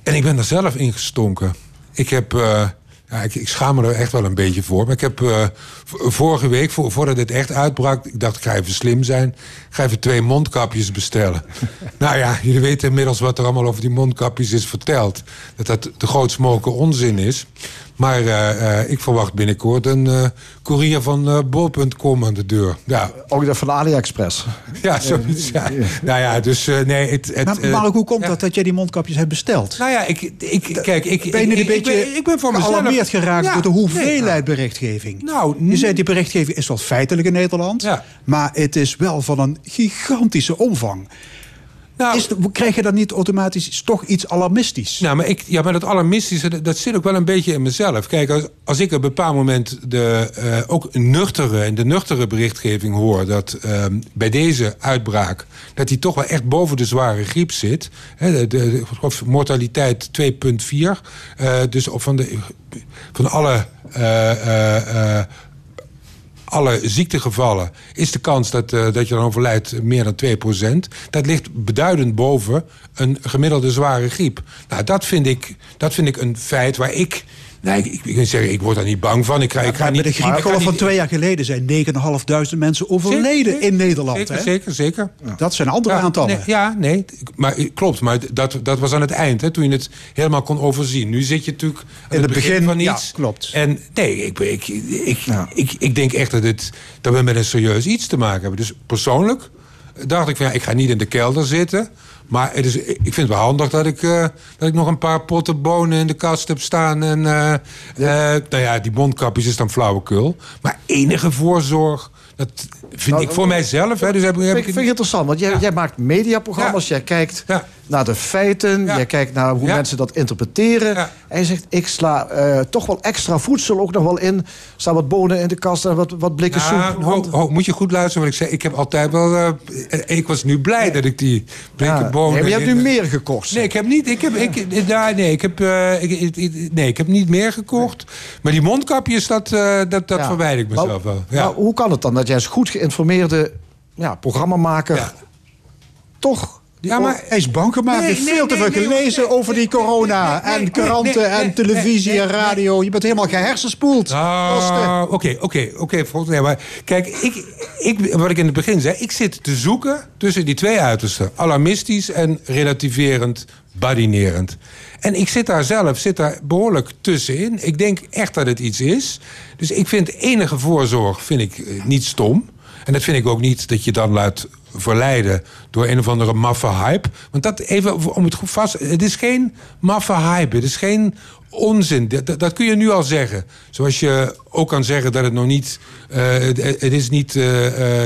En ik ben er zelf in gestonken. Ik heb... eh, ja, ik, ik schaam me er echt wel een beetje voor. Maar ik heb eh, vorige week, vo- voordat het echt uitbrak... ik dacht, ik ga even slim zijn. Ik ga even twee mondkapjes bestellen. nou ja, jullie weten inmiddels wat er allemaal over die mondkapjes is verteld. Dat dat de grootst mogelijke onzin is. Maar eh, eh, ik verwacht binnenkort een eh courier van bol.com aan de deur. Ja, Ook dat van AliExpress. ja zoiets. Ja. Nou ja, dus eh, nee... Het, het, Maar, Mark, hoe komt ja. dat dat jij die mondkapjes hebt besteld? Nou ja, ik, ik, kijk, ik, ben ik, een ik, beetje ik ben, ik ben voor mezelf... gealarmeerd geraakt Ja, door de nee, hoeveelheid berichtgeving? Nou, zei die berichtgeving is wel feitelijk in Nederland, Ja. maar het is wel van een gigantische omvang. nou, Is, krijg je dan niet automatisch toch iets alarmistisch? Nou, maar, ik, ja, maar dat alarmistische, dat, dat zit ook wel een beetje in mezelf. Kijk, als, als ik op een bepaald moment de, eh, ook nuchtere, in de nuchtere berichtgeving hoor... dat ehm, bij deze uitbraak, dat die toch wel echt boven de zware griep zit. Hè, de, de, mortaliteit 2,4. eh, dus op van, de, van alle... alle ziektegevallen is de kans dat, eh, dat je dan overlijdt meer dan 2%. Dat ligt beduidend boven een gemiddelde zware griep. Nou, dat vind ik, dat vind ik een feit waar ik... Nee, ik, ik, zeggen, ik word daar niet bang van. Ik ga, ik ga niet, bij de griepgolf van twee jaar geleden zijn 9.500 mensen overleden Zeker, in Nederland. Zeker, hè? zeker, zeker. Dat zijn andere Ja, aantallen. nee, ja, nee, maar klopt. Maar dat, dat was aan het eind, hè, toen je het helemaal kon overzien. Nu zit je natuurlijk aan In het begin, van ja, iets. klopt. En nee, ik, ik, ik, ik, ik denk echt dat, het, dat we met een serieus iets te maken hebben. Dus persoonlijk dacht ik van ja, ik ga niet in de kelder zitten. Maar het is, ik vind het wel handig dat ik, eh, dat ik nog een paar potten bonen in de kast heb staan. En eh, eh, nou ja, die mondkapjes is dan flauwekul. Maar enige voorzorg, dat vind Nou, ik voor mijzelf. Hè, dus heb, heb Vind, ik vind ik interessant, want jij, Ja. jij maakt mediaprogramma's, jij kijkt naar de feiten, jij kijkt naar hoe mensen dat interpreteren. En je zegt, ik sla eh, toch wel extra voedsel ook nog wel in. Er staan wat bonen in de kast en wat, wat blikken Ja, soep. ho, ho, moet je goed luisteren wat ik zei. Ik heb altijd wel. eh, ik was nu blij dat ik die blikken bonen. Nee, maar je hebt nu meer gekocht. Nee, ik heb niet. Ik heb, ik, ja, nee, ik heb, eh, ik, ik- ik- nee, ik heb niet meer gekocht. Maar die mondkapjes, dat, dat, dat verwijder ik mezelf wel. Maar hoe kan het dan dat jij als goed geïnformeerde ja, programmamaker Ja. toch... Ja, maar- Hij is bang gemaakt. Nee, nee, veel te veel gelezen nee, over die corona. en kranten en televisie en radio. Je bent helemaal gehersenspoeld. Ah, Oké, oké, oké. Kijk, ik, ik, wat ik in het begin zei, ik zit te zoeken tussen die twee uitersten: alarmistisch en relativerend, badinerend. En ik zit daar zelf zit daar behoorlijk tussenin. Ik denk echt dat het iets is. Dus ik vind enige voorzorg vind ik eh, niet stom. En dat vind ik ook niet dat je dan laat verleiden door een of andere maffe hype. Want dat even om het goed vast. Het is geen maffe hype. Het is geen onzin. Dat, dat, kun je nu al zeggen. Zoals je ook kan zeggen dat het nog niet. eh, het, het is niet eh,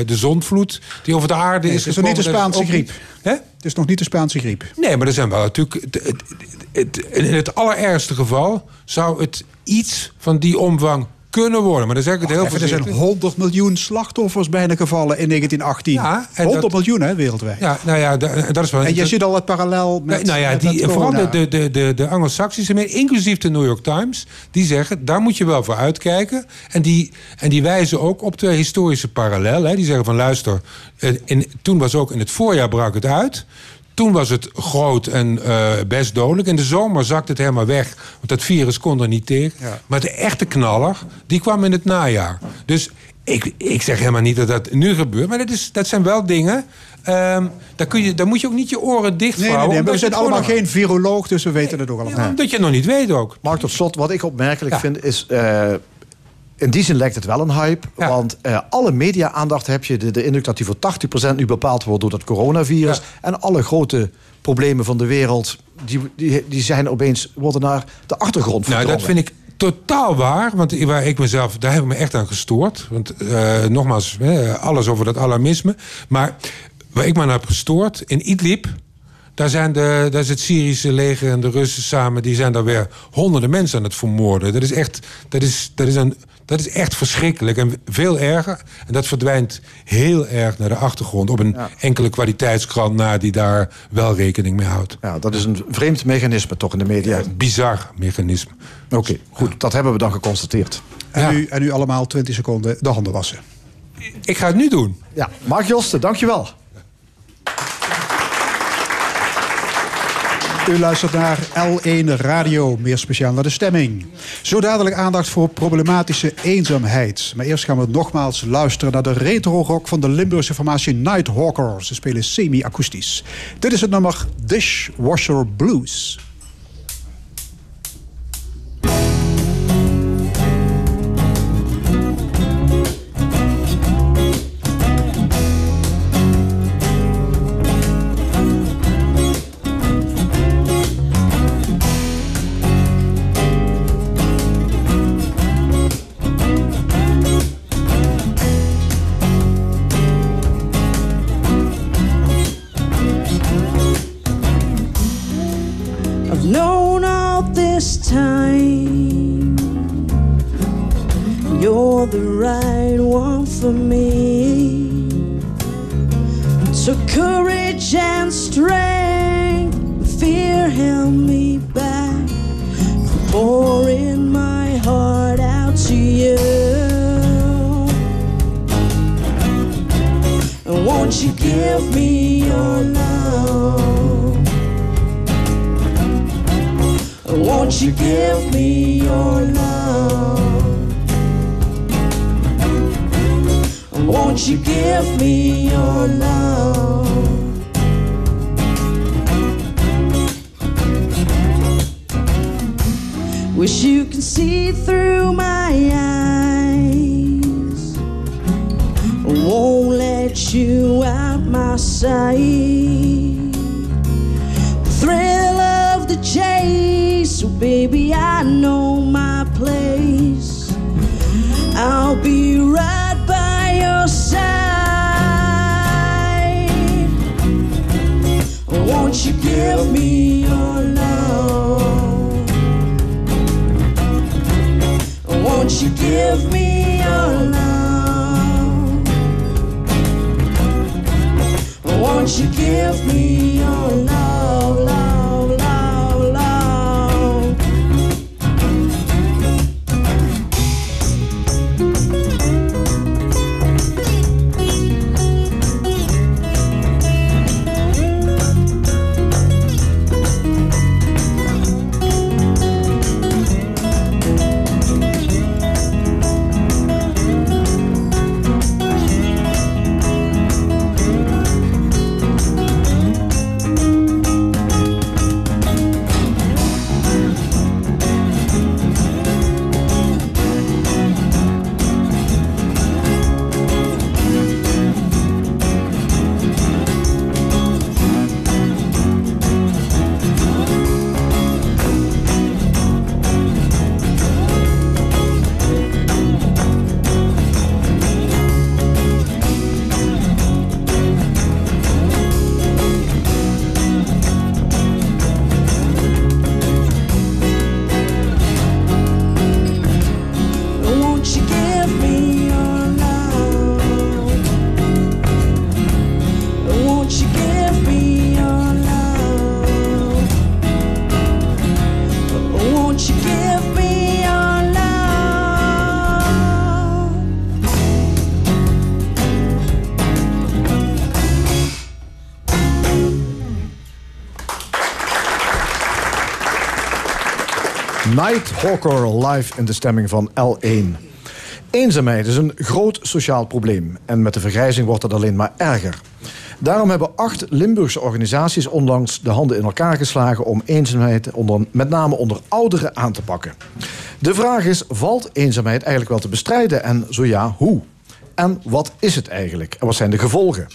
de zondvloed die over de aarde Nee, is. het is nog niet de Spaanse griep. Hè? Het is nog niet de Spaanse griep. Nee, maar er zijn wel natuurlijk. Het, het, in het allerergste geval zou het iets van die omvang kunnen worden. Maar dan zeg ik het heel er zijn voorzichtig. 100 miljoen slachtoffers bijna gevallen in 1918. Ja, en 100 dat- miljoen hè, wereldwijd. Ja, nou ja, da- dat is wel... En je ziet al het parallel met. Nou ja, met die, vooral de, de, de, de Anglo-Saxische inclusief de New York Times, die zeggen, daar moet je wel voor uitkijken. En die, en die wijzen ook op de historische parallel. Hè. Die zeggen van, luister, eh, in, toen was ook in het voorjaar brak het uit. Toen was het groot en eh, best dodelijk. In de zomer zakte het helemaal weg, want dat virus kon er niet tegen. Ja. Maar de echte knaller, die kwam in het najaar. Dus ik, ik zeg helemaal niet dat dat nu gebeurt, maar dat, is, dat zijn wel dingen... ehm, daar, kun je, daar moet je ook niet je oren dicht Nee, nee, we zijn allemaal geen viroloog, dus we weten het ook allemaal. ja, omdat je het nog niet weet ook. Mark, tot slot, wat ik opmerkelijk Ja. vind is... eh, in die zin lijkt het wel een hype. Ja. Want eh, alle media-aandacht heb je de, de indruk dat die voor 80% nu bepaald wordt door dat coronavirus. Ja. En alle grote problemen van de wereld, die, die, die zijn opeens, worden naar de achtergrond Nou, dat verdrongen. vind ik totaal waar. Want waar ik mezelf, daar heb ik me echt aan gestoord. Want eh, nogmaals, hè, alles over dat alarmisme. Maar waar ik me aan heb gestoord, in Idlib... Daar, zijn de, daar is het Syrische leger en de Russen samen... die zijn daar weer honderden mensen aan het vermoorden. Dat is echt, dat is, dat is een, dat is echt verschrikkelijk en veel erger. En dat verdwijnt heel erg naar de achtergrond... op een Ja. enkele kwaliteitskrant na die daar wel rekening mee houdt. Ja, dat is een vreemd mechanisme toch in de media. Bizar mechanisme. Oké, goed, dat hebben we dan geconstateerd. En, Ja. nu, en nu allemaal 20 seconden de handen wassen. Ik ga het nu doen. Ja, Mark Josten, dankjewel. U luistert naar L1 Radio, meer speciaal naar de stemming. Zo dadelijk aandacht voor problematische eenzaamheid. Maar eerst gaan we nogmaals luisteren naar de retro-rock van de Limburgse formatie Nighthawker. Ze spelen semi-akoestisch. Dit is het nummer Dishwasher Blues. Let you out my sight thrill of the chase. So, baby, I know my place. I'll be right by your side. Won't you give me your love? Won't you give Won't you give me Nighthawker live in de stemming van L1. Eenzaamheid is een groot sociaal probleem. En met de vergrijzing wordt het alleen maar erger. Daarom hebben acht Limburgse organisaties onlangs de handen in elkaar geslagen om eenzaamheid onder, met name onder ouderen aan te pakken. De vraag is: valt eenzaamheid eigenlijk wel te bestrijden? En zo ja, hoe? En wat is het eigenlijk? En wat zijn de gevolgen?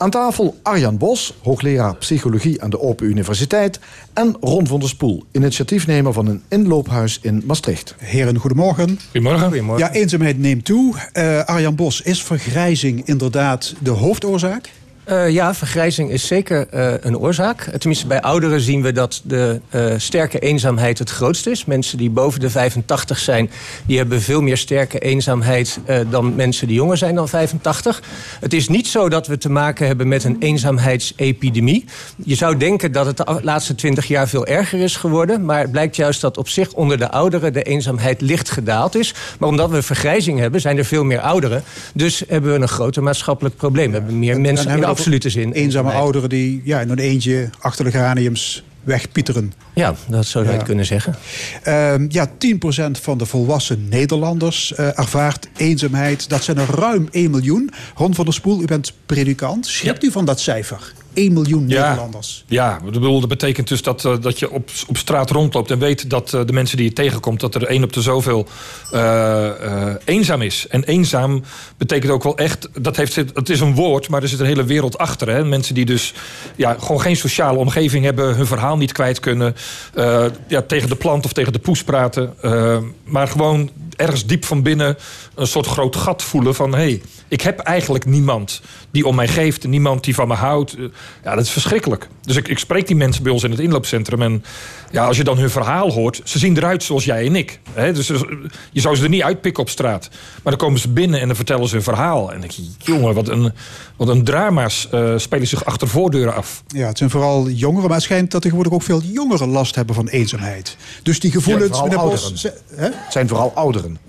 Aan tafel Arjan Bos, hoogleraar psychologie aan de Open Universiteit. En Ron van der Spoel, initiatiefnemer van een inloophuis in Maastricht. Heren, goedemorgen. Goedemorgen. Ja, eenzaamheid neemt toe. Uh, Arjan Bos, is vergrijzing inderdaad de hoofdoorzaak? Uh, ja, vergrijzing is zeker uh, een oorzaak. Tenminste, bij ouderen zien we dat de uh, sterke eenzaamheid het grootst is. Mensen die boven de 85 zijn, die hebben veel meer sterke eenzaamheid dan mensen die jonger zijn dan 85. Het is niet zo dat we te maken hebben met een eenzaamheidsepidemie. Je zou denken dat het de laatste 20 jaar veel erger is geworden. Maar het blijkt juist dat op zich onder de ouderen de eenzaamheid licht gedaald is. Maar omdat we vergrijzing hebben, zijn er veel meer ouderen. Dus hebben we een groter maatschappelijk probleem. We hebben meer mensen in de absolute zin. Eenzame ouderen die ja, in een eentje achter de geraniums wegpieteren. Ja, dat zou je ja. kunnen zeggen. Uh, ja, 10% van de volwassen Nederlanders uh, ervaart eenzaamheid. Dat zijn er ruim 1 miljoen. Ron van der Spoel, u bent predikant. Schrikt ja. u van dat cijfer? 1 miljoen ja, Nederlanders. Ja, bedoel, dat betekent dus dat, uh, dat je op, op straat rondloopt en weet dat uh, de mensen die je tegenkomt, dat er één op de zoveel uh, eenzaam is. En eenzaam betekent ook wel echt, dat heeft, het is een woord, maar er zit een hele wereld achter. Hè? Mensen die dus ja, gewoon geen sociale omgeving hebben, hun verhaal niet kwijt kunnen, ja, tegen de plant of tegen de poes praten, maar gewoon ergens diep van binnen een soort groot gat voelen van hé, hey, ik heb eigenlijk niemand die om mij geeft, niemand die van me houdt. Ja, dat is verschrikkelijk. Dus ik, ik spreek die mensen bij ons in het inloopcentrum en ja, als je dan hun verhaal hoort, ze zien eruit zoals jij en ik. Hè? Dus je zou ze er niet uitpikken op straat. Maar dan komen ze binnen en dan vertellen ze hun verhaal. En dan denk je, jongen, wat een, wat een drama's uh, spelen zich achter voordeuren af. Ja, het zijn vooral jongeren, maar het schijnt dat tegenwoordig ook veel jongeren last hebben van eenzaamheid. Dus die gevoelens... Ja? Het zijn vooral ouderen.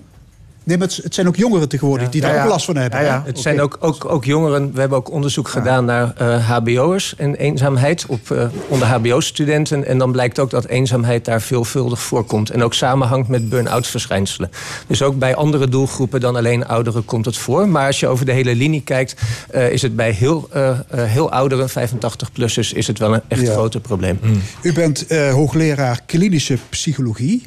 Nee, maar het zijn ook jongeren tegenwoordig die daar ja, ook last van hebben. Ja, ja. Het okay. zijn ook, ook, ook jongeren. We hebben ook onderzoek gedaan naar uh, hbo'ers en eenzaamheid op, uh, onder hbo-studenten. En dan blijkt ook dat eenzaamheid daar veelvuldig voorkomt. En ook samenhangt met burn-out verschijnselen. Dus ook bij andere doelgroepen dan alleen ouderen komt het voor. Maar als je over de hele linie kijkt, uh, is het bij heel, heel ouderen, 85-plussers, is het wel een echt groter probleem. Hmm. U bent hoogleraar klinische psychologie.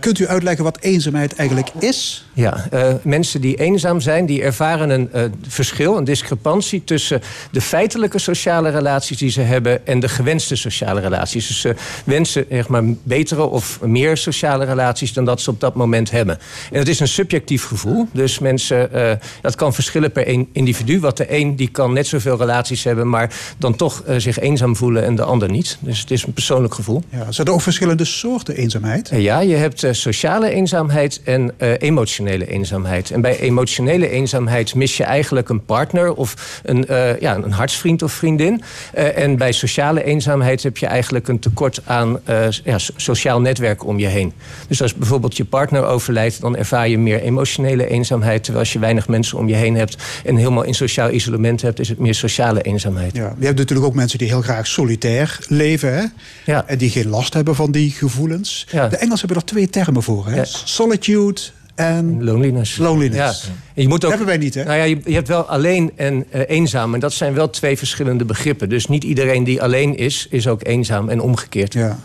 kunt u uitleggen wat eenzaamheid eigenlijk is? Ja, uh, mensen die eenzaam zijn, die ervaren een uh, verschil, een discrepantie tussen de feitelijke sociale relaties die ze hebben en de gewenste sociale relaties. Dus ze wensen zeg maar, betere of meer sociale relaties dan dat ze op dat moment hebben. En dat is een subjectief gevoel. Dus mensen, uh, dat kan verschillen per een individu. Wat de een die kan net zoveel relaties hebben, maar dan toch zich eenzaam voelen en de ander niet. Dus het is een persoonlijk gevoel. Ja, zijn er ook verschillende soorten eenzaamheid? ja, je hebt sociale eenzaamheid en emotionele eenzaamheid. En bij emotionele eenzaamheid mis je eigenlijk een partner of een, uh, ja, een hartsvriend of vriendin. Uh, en bij sociale eenzaamheid heb je eigenlijk een tekort aan uh, ja, sociaal netwerk om je heen. Dus als bijvoorbeeld je partner overlijdt, dan ervaar je meer emotionele eenzaamheid. Terwijl als je weinig mensen om je heen hebt en helemaal in sociaal isolement hebt, is het meer sociale eenzaamheid. Ja, je hebt natuurlijk ook mensen die heel graag solitair leven. Hè? Ja. En die geen last hebben van die gevoelens. Ja. De Engelsen hebben er twee termen voor. Hè? Ja. Solitude en loneliness. loneliness. Ja. En je moet ook, hebben wij niet, hè? Nou ja, je, je hebt wel alleen en uh, eenzaam. En dat zijn wel twee verschillende begrippen. Dus niet iedereen die alleen is, is ook eenzaam en omgekeerd. Ja.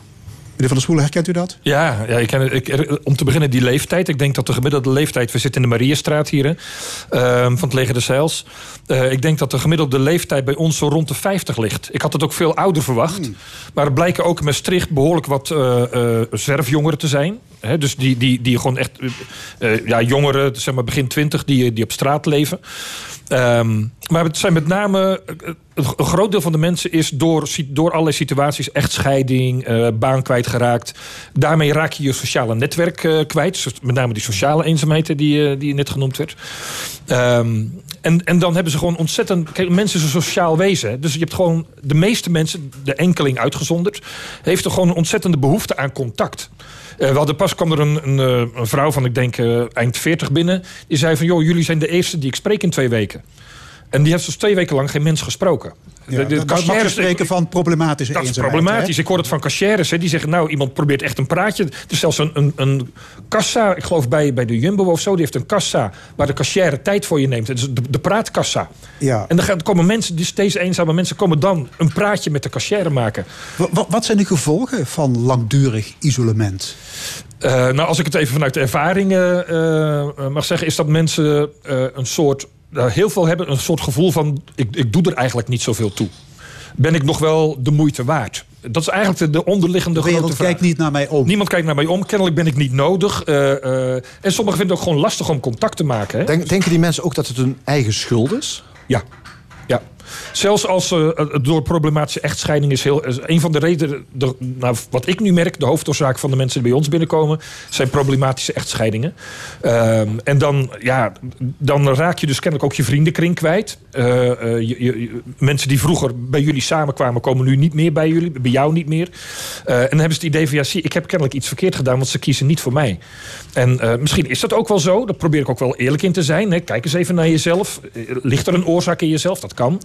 Meneer Van der Spoelen, herkent u dat? Ja, ja ik ken, ik, om te beginnen die leeftijd. Ik denk dat de gemiddelde leeftijd... We zitten in de Mariestraat hier, uh, van het leger de Zeils. Uh, ik denk dat de gemiddelde leeftijd bij ons zo rond de 50 ligt. Ik had het ook veel ouder verwacht. Hmm. Maar er blijken ook in Maastricht behoorlijk wat uh, zwerfjongeren te zijn. He, dus die, die, die gewoon echt... ja, jongeren, zeg maar begin 20, die, die op straat leven. Um, maar het zijn met name... Een groot deel van de mensen is door, door allerlei situaties... echtscheiding, uh, baan kwijtgeraakt. Daarmee raak je je sociale netwerk uh, kwijt. Dus met name die sociale eenzaamheid die, uh, die net genoemd werd. Um, en, en dan hebben ze gewoon ontzettend... Kijk, mensen is een sociaal wezen. Dus je hebt gewoon... De meeste mensen, de enkeling uitgezonderd... heeft er gewoon een ontzettende behoefte aan contact. Uh, we hadden pas kwam er een, een, een vrouw van, ik denk, uh, eind 40 binnen. Die zei van, joh, jullie zijn de eerste die ik spreek in twee weken. En die heeft dus twee weken lang geen mens gesproken. Ja, dan mag je spreken van problematische Dat is problematisch. hè? Ik hoor het van cashiers. Die zeggen, nou, iemand probeert echt een praatje. Er is zelfs een, een, een kassa, ik geloof bij, bij de Jumbo of zo... die heeft een kassa waar de cashier tijd voor je neemt. Het is de, de praatkassa. Ja. En dan gaan- komen mensen, dus deze eenzame mensen... komen dan een praatje met de cashier maken. Wa- wa- Wat zijn de gevolgen van langdurig isolement? Eh, nou, als ik het even vanuit de ervaring eh, eh, mag zeggen... is dat mensen een soort... eh, heel veel hebben een soort gevoel van... Ik, ik doe er eigenlijk niet zoveel toe. Ben ik nog wel de moeite waard? Dat is eigenlijk de, de onderliggende De grote vraag. kijkt niet naar mij om. Niemand kijkt naar mij om. Kennelijk ben ik niet nodig. Eh, eh, en sommigen vinden het ook gewoon lastig om contact te maken. Hè? Denk, denken die mensen ook dat het hun eigen schuld is? Ja. Zelfs als eh, door problematische echtscheiding is heel. een van de redenen. De, nou, wat ik nu merk, de hoofdoorzaak van de mensen die bij ons binnenkomen. zijn problematische echtscheidingen. Ehm, en dan, ja, dan raak je dus kennelijk ook je vriendenkring kwijt. Eh, eh, je, mensen die vroeger bij jullie samenkwamen, komen nu niet meer bij jullie. Bij jou niet meer. En dan hebben ze het idee van ja, zie, ik heb kennelijk iets verkeerd gedaan, want ze kiezen niet voor mij. En misschien is dat ook wel zo. Daar probeer ik ook wel eerlijk in te zijn. Hè. Kijk eens even naar jezelf. Ligt er een oorzaak in jezelf? Dat kan.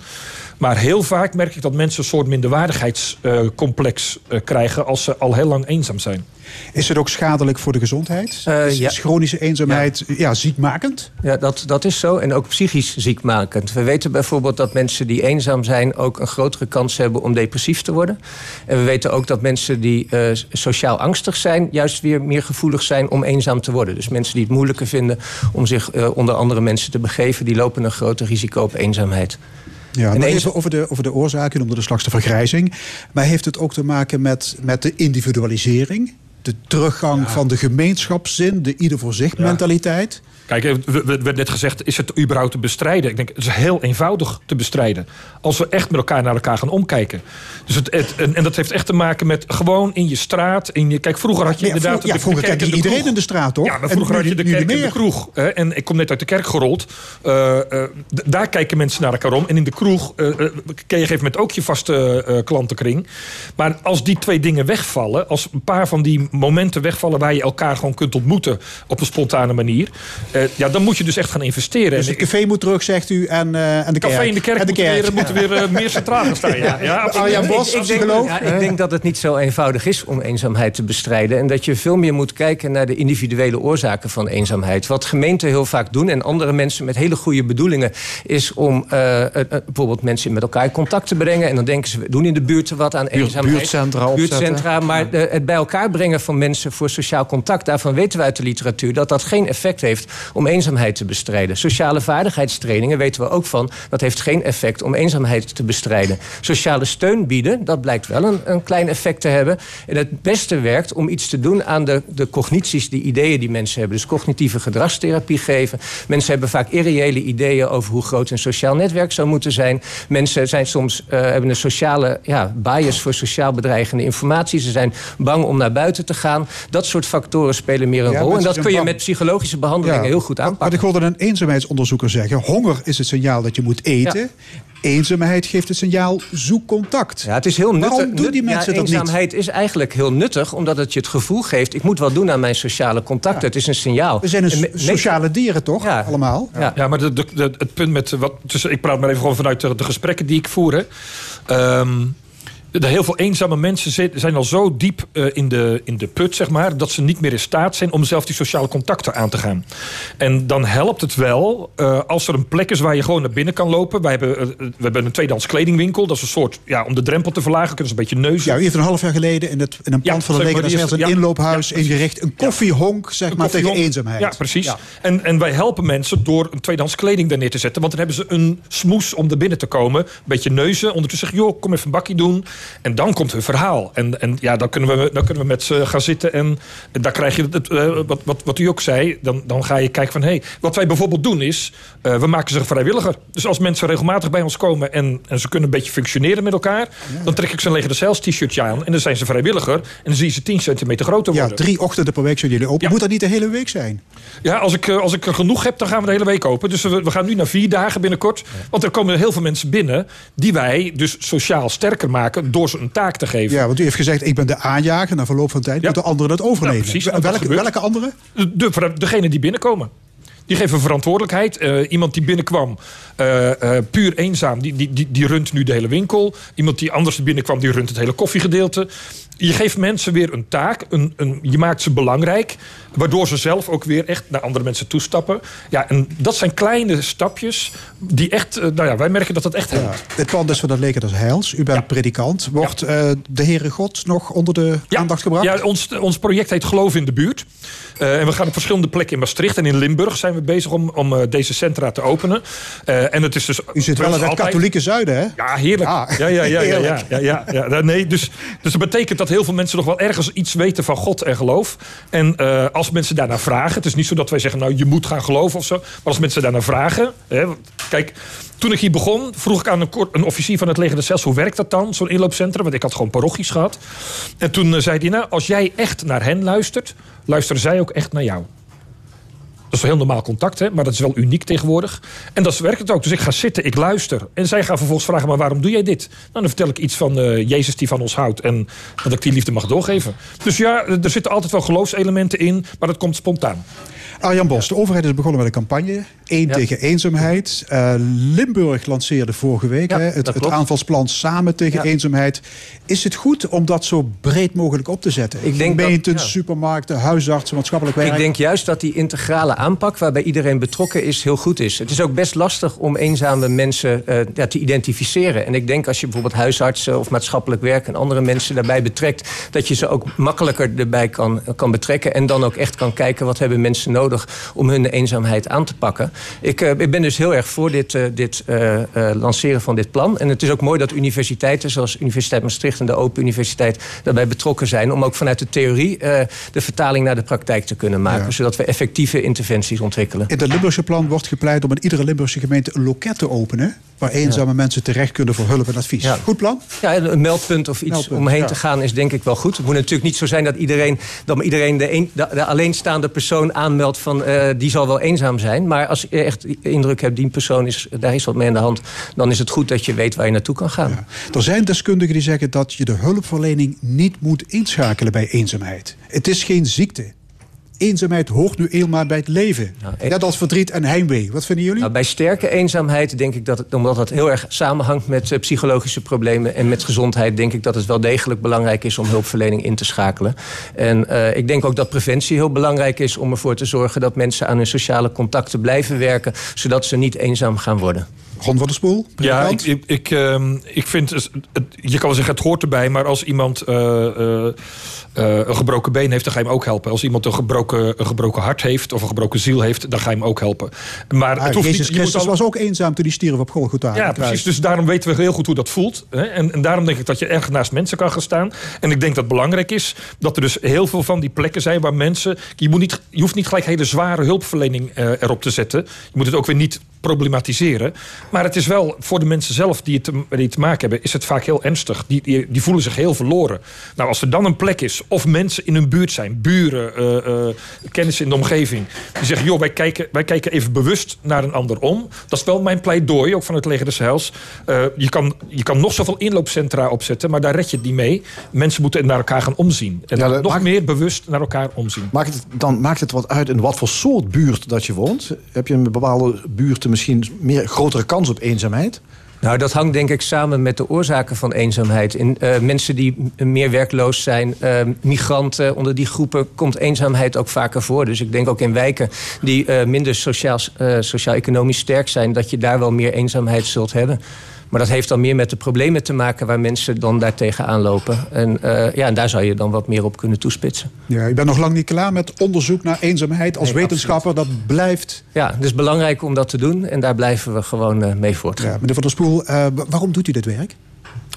Maar heel vaak merk ik dat mensen een soort minderwaardigheidscomplex eh, krijgen als ze al heel lang eenzaam zijn. Is het ook schadelijk voor de gezondheid? Eh, is, ja. is chronische eenzaamheid ja. ziekmakend? Ja, dat, dat is zo. En ook psychisch ziekmakend. We weten bijvoorbeeld dat mensen die eenzaam zijn... ook een grotere kans hebben om depressief te worden. En we weten ook dat mensen die eh, sociaal angstig zijn... juist weer meer gevoelig zijn om eenzaam te worden. Dus mensen die het moeilijker vinden om zich eh, onder andere mensen te begeven... die lopen een groter risico op eenzaamheid. Ja, En eens- even over de, over de oorzaken, noemde de straks de vergrijzing. Maar heeft het ook te maken met, met de individualisering? De teruggang van de gemeenschapszin, de ieder voor zich mentaliteit? Kijk, er werd net gezegd, is het überhaupt te bestrijden? Ik denk, het is heel eenvoudig te bestrijden. Als we echt met elkaar naar elkaar gaan omkijken. Dus het, het- en, en dat heeft echt te maken met gewoon in je straat. In je, kijk, vroeger had je Ja, inderdaad... vro- ja, de- vroeger de iedereen in de straat, toch? Ja, maar En vroeger had je de kerk en de kroeg. Hè? En ik kom net uit de kerk gerold. Eh, eh, daar kijken mensen naar elkaar om. En in de kroeg eh, ken je op een gegeven moment ook je vaste klantenkring. Maar als die twee dingen wegvallen... als een paar van die momenten wegvallen... waar je elkaar gewoon kunt ontmoeten op een spontane manier... eh, ja, dan moet je dus echt gaan investeren. Dus het café moet terug, zegt u, en, eh, en de kerk. café en de kerk En de moeten kerk. weer, eh, meer centraal gaan staan. Ja, ja, absoluut. Arjan Bos, ik, ik, denk, ik denk dat het niet zo eenvoudig is om eenzaamheid te bestrijden. En dat je veel meer moet kijken naar de individuele oorzaken van eenzaamheid. Wat gemeenten heel vaak doen en andere mensen met hele goede bedoelingen... is om bijvoorbeeld mensen met elkaar in contact te brengen. En dan denken ze, we doen in de buurt wat aan eenzaamheid. buurtcentra opzetten. Buurtcentra, maar het bij elkaar brengen van mensen voor sociaal contact... daarvan weten we uit de literatuur dat dat geen effect heeft om eenzaamheid te bestrijden. Sociale vaardigheidstrainingen weten we ook van... dat heeft geen effect om eenzaamheid te bestrijden. Sociale steun bieden, dat blijkt wel een, een klein effect te hebben. En het beste werkt om iets te doen aan de, de cognities, die ideeën die mensen hebben. Dus cognitieve gedragstherapie geven. Mensen hebben vaak irreële ideeën over hoe groot een sociaal netwerk zou moeten zijn. Mensen zijn soms, eh, hebben een sociale ja, bias voor sociaal bedreigende informatie. Ze zijn bang om naar buiten te gaan. Dat soort factoren spelen meer een Ja, rol. En dat kun je met psychologische behandelingen heel goed aanpakken. Wat ik hoorde een eenzaamheidsonderzoeker zeggen. Honger is het signaal dat je moet eten. Eenzaamheid geeft het signaal zoek contact. Ja, het is heel nuttig. Waarom doen die mensen ja, dat niet? eenzaamheid is eigenlijk heel nuttig, omdat het je het gevoel geeft... ik moet wat doen aan mijn sociale contacten. Het is een signaal. We zijn een sociale dieren, toch? Ja. Allemaal. Ja. Ja, maar de, de, de- het punt met wat. Dus ik praat maar even gewoon vanuit de, de gesprekken die ik voer. De, heel veel eenzame mensen zijn al zo diep eh, in, de, in de put, zeg maar, dat ze niet meer in staat zijn om zelf die sociale contacten aan te gaan. En dan helpt het wel eh, als er een plek is waar je gewoon naar binnen kan lopen. Wij hebben, eh, we hebben een tweedehands kledingwinkel. Dat is een soort, ja, om de drempel te verlagen, kunnen ze een beetje neuzen. Ja, u heeft een half jaar geleden in, het, in een Ja, pand van de zeg leger... is een ja. inloophuis Ja, ingericht. Een koffiehonk, zeg Een maar, tegen eenzaamheid. Ja, precies. En, en wij helpen mensen door een tweedehands kleding daar neer te zetten. Want dan hebben ze een smoes om er binnen te komen. Een beetje neuzen. Ondertussen zeggen, joh, kom even een bakje doen. En dan komt hun verhaal. En, en ja, dan kunnen, we, dan kunnen we met ze gaan zitten. En, en daar krijg je, het, eh, wat, wat, wat u ook zei. Dan, dan ga je kijken van, hé, hey, wat wij bijvoorbeeld doen is... eh, we maken ze vrijwilliger. Dus als mensen regelmatig bij ons komen... en, en ze kunnen een beetje functioneren met elkaar... dan trek ik ze een Leger de t-shirtje aan. En dan zijn ze vrijwilliger. En dan zie je ze 10 centimeter groter Ja, worden. drie ochtenden per week zijn jullie open. Ja. Moet dat niet de hele week zijn? Ja, als ik, eh, als ik er genoeg heb, dan gaan we de hele week open. Dus we, we gaan nu naar vier dagen binnenkort. Want er komen heel veel mensen binnen... die wij dus sociaal sterker maken door ze een taak te geven. Ja, want u heeft gezegd, ik ben de aanjager. Na verloop van tijd Ja. moeten anderen het overnemen. Precies. Dat welke, welke anderen? De, de, degene die binnenkomen. Die geven verantwoordelijkheid. Eh, iemand die binnenkwam, eh, eh, puur eenzaam, die, die, die, die runt nu de hele winkel. Iemand die anders binnenkwam, die runt het hele koffiegedeelte. Je geeft mensen weer een taak. Een, een, je maakt ze belangrijk. Waardoor ze zelf ook weer echt naar andere mensen toestappen. Ja, en dat zijn kleine stapjes die echt... eh, nou ja, wij merken dat dat echt helpt. Dit plan is van het leger des Heils. U bent predikant. Wordt eh, de Heere God nog onder de aandacht gebracht? Ja, ons, ons project heet Geloof in de Buurt. Eh, en we gaan op verschillende plekken in Maastricht en in Limburg zijn we bezig om, om deze centra te openen. En het is dus. U zit wel in het katholieke zuiden, hè? Ja, heerlijk. Ah, ja, ja, ja, ja, ja, heerlijk. ja, ja, ja. Ja, Nee, dus, dus dat betekent dat heel veel mensen nog wel ergens iets weten van God en geloof. En eh, als mensen daarnaar vragen, het is niet zo dat wij zeggen, nou je moet gaan geloven of zo. Maar als mensen daarnaar vragen. Hè, kijk, toen ik hier begon, vroeg ik aan een, een officier van het leger des Heils, hoe werkt dat dan, zo'n inloopcentrum? Want ik had gewoon parochies gehad. En toen eh, zei hij, nou, als jij echt naar hen luistert, luisteren zij ook echt naar jou. Dat is wel heel normaal contact, hè? maar dat is wel uniek tegenwoordig. En dat werkt het ook. Dus ik ga zitten, ik luister. En zij gaan vervolgens vragen, maar waarom doe jij dit? Nou, dan vertel ik iets van eh, Jezus die van ons houdt... en dat ik die liefde mag doorgeven. Dus ja, er zitten altijd wel geloofselementen in... maar dat komt spontaan. Arjan Bos, de overheid is begonnen met een campagne. Eén Ja. tegen eenzaamheid. Eh, Limburg lanceerde vorige week Ja, hè, het, het aanvalsplan Samen tegen Ja. eenzaamheid. Is het goed om dat zo breed mogelijk op te zetten? Ik denk dat- Gemeenten, supermarkten, huisartsen, maatschappelijk werk. Ik denk juist dat die integrale aanpak, waarbij iedereen betrokken is, heel goed is. Het is ook best lastig om eenzame mensen eh, te identificeren. En ik denk als je bijvoorbeeld huisartsen of maatschappelijk werk en andere mensen daarbij betrekt, dat je ze ook makkelijker erbij kan, kan betrekken. En dan ook echt kan kijken wat hebben mensen nodig om hun eenzaamheid aan te pakken. Ik, eh, ik ben dus heel erg voor dit, eh, dit eh, lanceren van dit plan. En het is ook mooi dat universiteiten zoals Universiteit Maastricht en de Open Universiteit daarbij betrokken zijn. Om ook vanuit de theorie de vertaling naar de praktijk te kunnen maken. Ja. Zodat we effectieve interventies ontwikkelen. In het Limburgse plan wordt gepleit om in iedere Limburgse gemeente een loket te openen. Waar eenzame mensen terecht kunnen voor hulp en advies. Ja. Goed plan? Ja, een meldpunt of iets Meldpunt, om heen ja. te gaan is denk ik wel goed. Het moet natuurlijk niet zo zijn dat iedereen, dat iedereen de, een, de, de alleenstaande persoon aanmeldt van eh, die zal wel eenzaam zijn. Maar als je echt indruk hebt, die persoon is, daar is wat mee aan de hand, dan is het goed dat je weet waar je naartoe kan gaan. Er zijn deskundigen die zeggen dat je de hulpverlening niet moet inschakelen bij eenzaamheid. Het is geen ziekte. Eenzaamheid hoort nu eenmaal bij het leven. Nou, Net als verdriet en heimwee. Wat vinden jullie? Nou, bij sterke eenzaamheid denk ik dat het, omdat dat heel erg samenhangt met eh, psychologische problemen en met gezondheid, denk ik dat het wel degelijk belangrijk is om hulpverlening in te schakelen. En eh, ik denk ook dat preventie heel belangrijk is om ervoor te zorgen dat mensen aan hun sociale contacten blijven werken, zodat ze niet eenzaam gaan worden. Ron van der Spoel? Ja, ik, ik, ik, ehm, ik vind, het, het- je kan wel zeggen het hoort erbij, maar als iemand eh, eh, eh, een gebroken been heeft, dan ga je hem ook helpen. Als iemand een gebroken, een gebroken hart heeft of een gebroken ziel heeft, dan ga je hem ook helpen. Maar Ah, het hoeft Jezus niet, Christus al- was ook eenzaam toen hij stierf op Golgotha. aan Ja, precies. Dus daarom weten we heel goed hoe dat voelt. Hè? En, en daarom denk ik dat je erg naast mensen kan gaan staan. En ik denk dat het belangrijk is dat er dus heel veel van die plekken zijn waar mensen. Je, moet niet, je hoeft niet gelijk hele zware hulpverlening erop te zetten. Je moet het ook weer niet problematiseren. Maar het is wel voor de mensen zelf die het te, die het te maken hebben, is het vaak heel ernstig. Die, die, die voelen zich heel verloren. Nou, als er dan een plek is, of mensen in hun buurt zijn, buren, eh, kennissen in de omgeving, die zeggen: joh, wij kijken, wij kijken even bewust naar een ander om. Dat is wel mijn pleidooi, ook van het Leger des Heils. Eh, je, kan, je kan nog zoveel inloopcentra opzetten, maar daar red je het niet mee. Mensen moeten naar elkaar gaan omzien. En Ja, nog maakt- meer bewust naar elkaar omzien. Maakt het, dan maakt het wat uit in wat voor soort buurt dat je woont? Heb je in bepaalde buurten misschien meer grotere kans op eenzaamheid? Nou, dat hangt denk ik samen met de oorzaken van eenzaamheid. In, eh, mensen die meer werkloos zijn, eh, migranten, onder die groepen komt eenzaamheid ook vaker voor. Dus ik denk ook in wijken die eh, minder sociaal, sociaal-economisch sterk zijn, dat je daar wel meer eenzaamheid zult hebben. Maar dat heeft dan meer met de problemen te maken waar mensen dan daartegen aanlopen. En, eh, ja, en daar zou je dan wat meer op kunnen toespitsen. Ja, ik ben nog lang niet klaar met onderzoek naar eenzaamheid. Als Nee, wetenschapper, dat blijft... Ja, het is belangrijk om dat te doen en daar blijven we gewoon eh, mee voortgaan. Ja, meneer Van der Spoel, eh, wa- waarom doet u dit werk?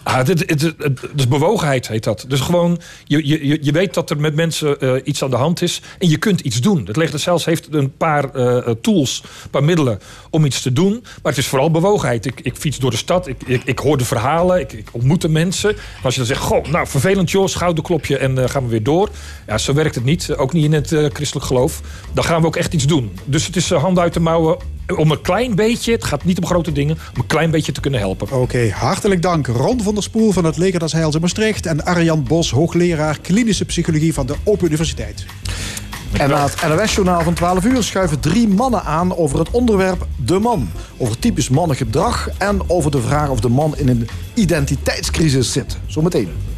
Ah, het, het, dus bewogenheid heet dat. Dus gewoon, je, je, je- weet dat er met mensen eh, iets aan de hand is. En je kunt iets doen. Het leger zelfs heeft een paar eh, tools, een paar middelen om iets te doen. Maar het is vooral bewogenheid. Ik, ik fiets door de stad, ik, ik, ik hoor de verhalen, ik, ontmoet de mensen. En als je dan zegt, goh, nou vervelend joh, schouderklopje en eh, gaan we weer door. Ja, zo werkt het niet. Ook niet in het eh, christelijk geloof. Dan gaan we ook echt iets doen. Dus het is eh, handen uit de mouwen om een klein beetje, het gaat niet om grote dingen, om een klein beetje te kunnen helpen. Oké, hartelijk dank. Ron van der Spoel van het Leger des Heils in Maastricht... en Arjan Bos, hoogleraar klinische psychologie van de Open Universiteit. En na het NOS-journaal van 12 uur schuiven drie mannen aan over het onderwerp de man. Over typisch mannengedrag en over de vraag of de man in een identiteitscrisis zit. Zometeen.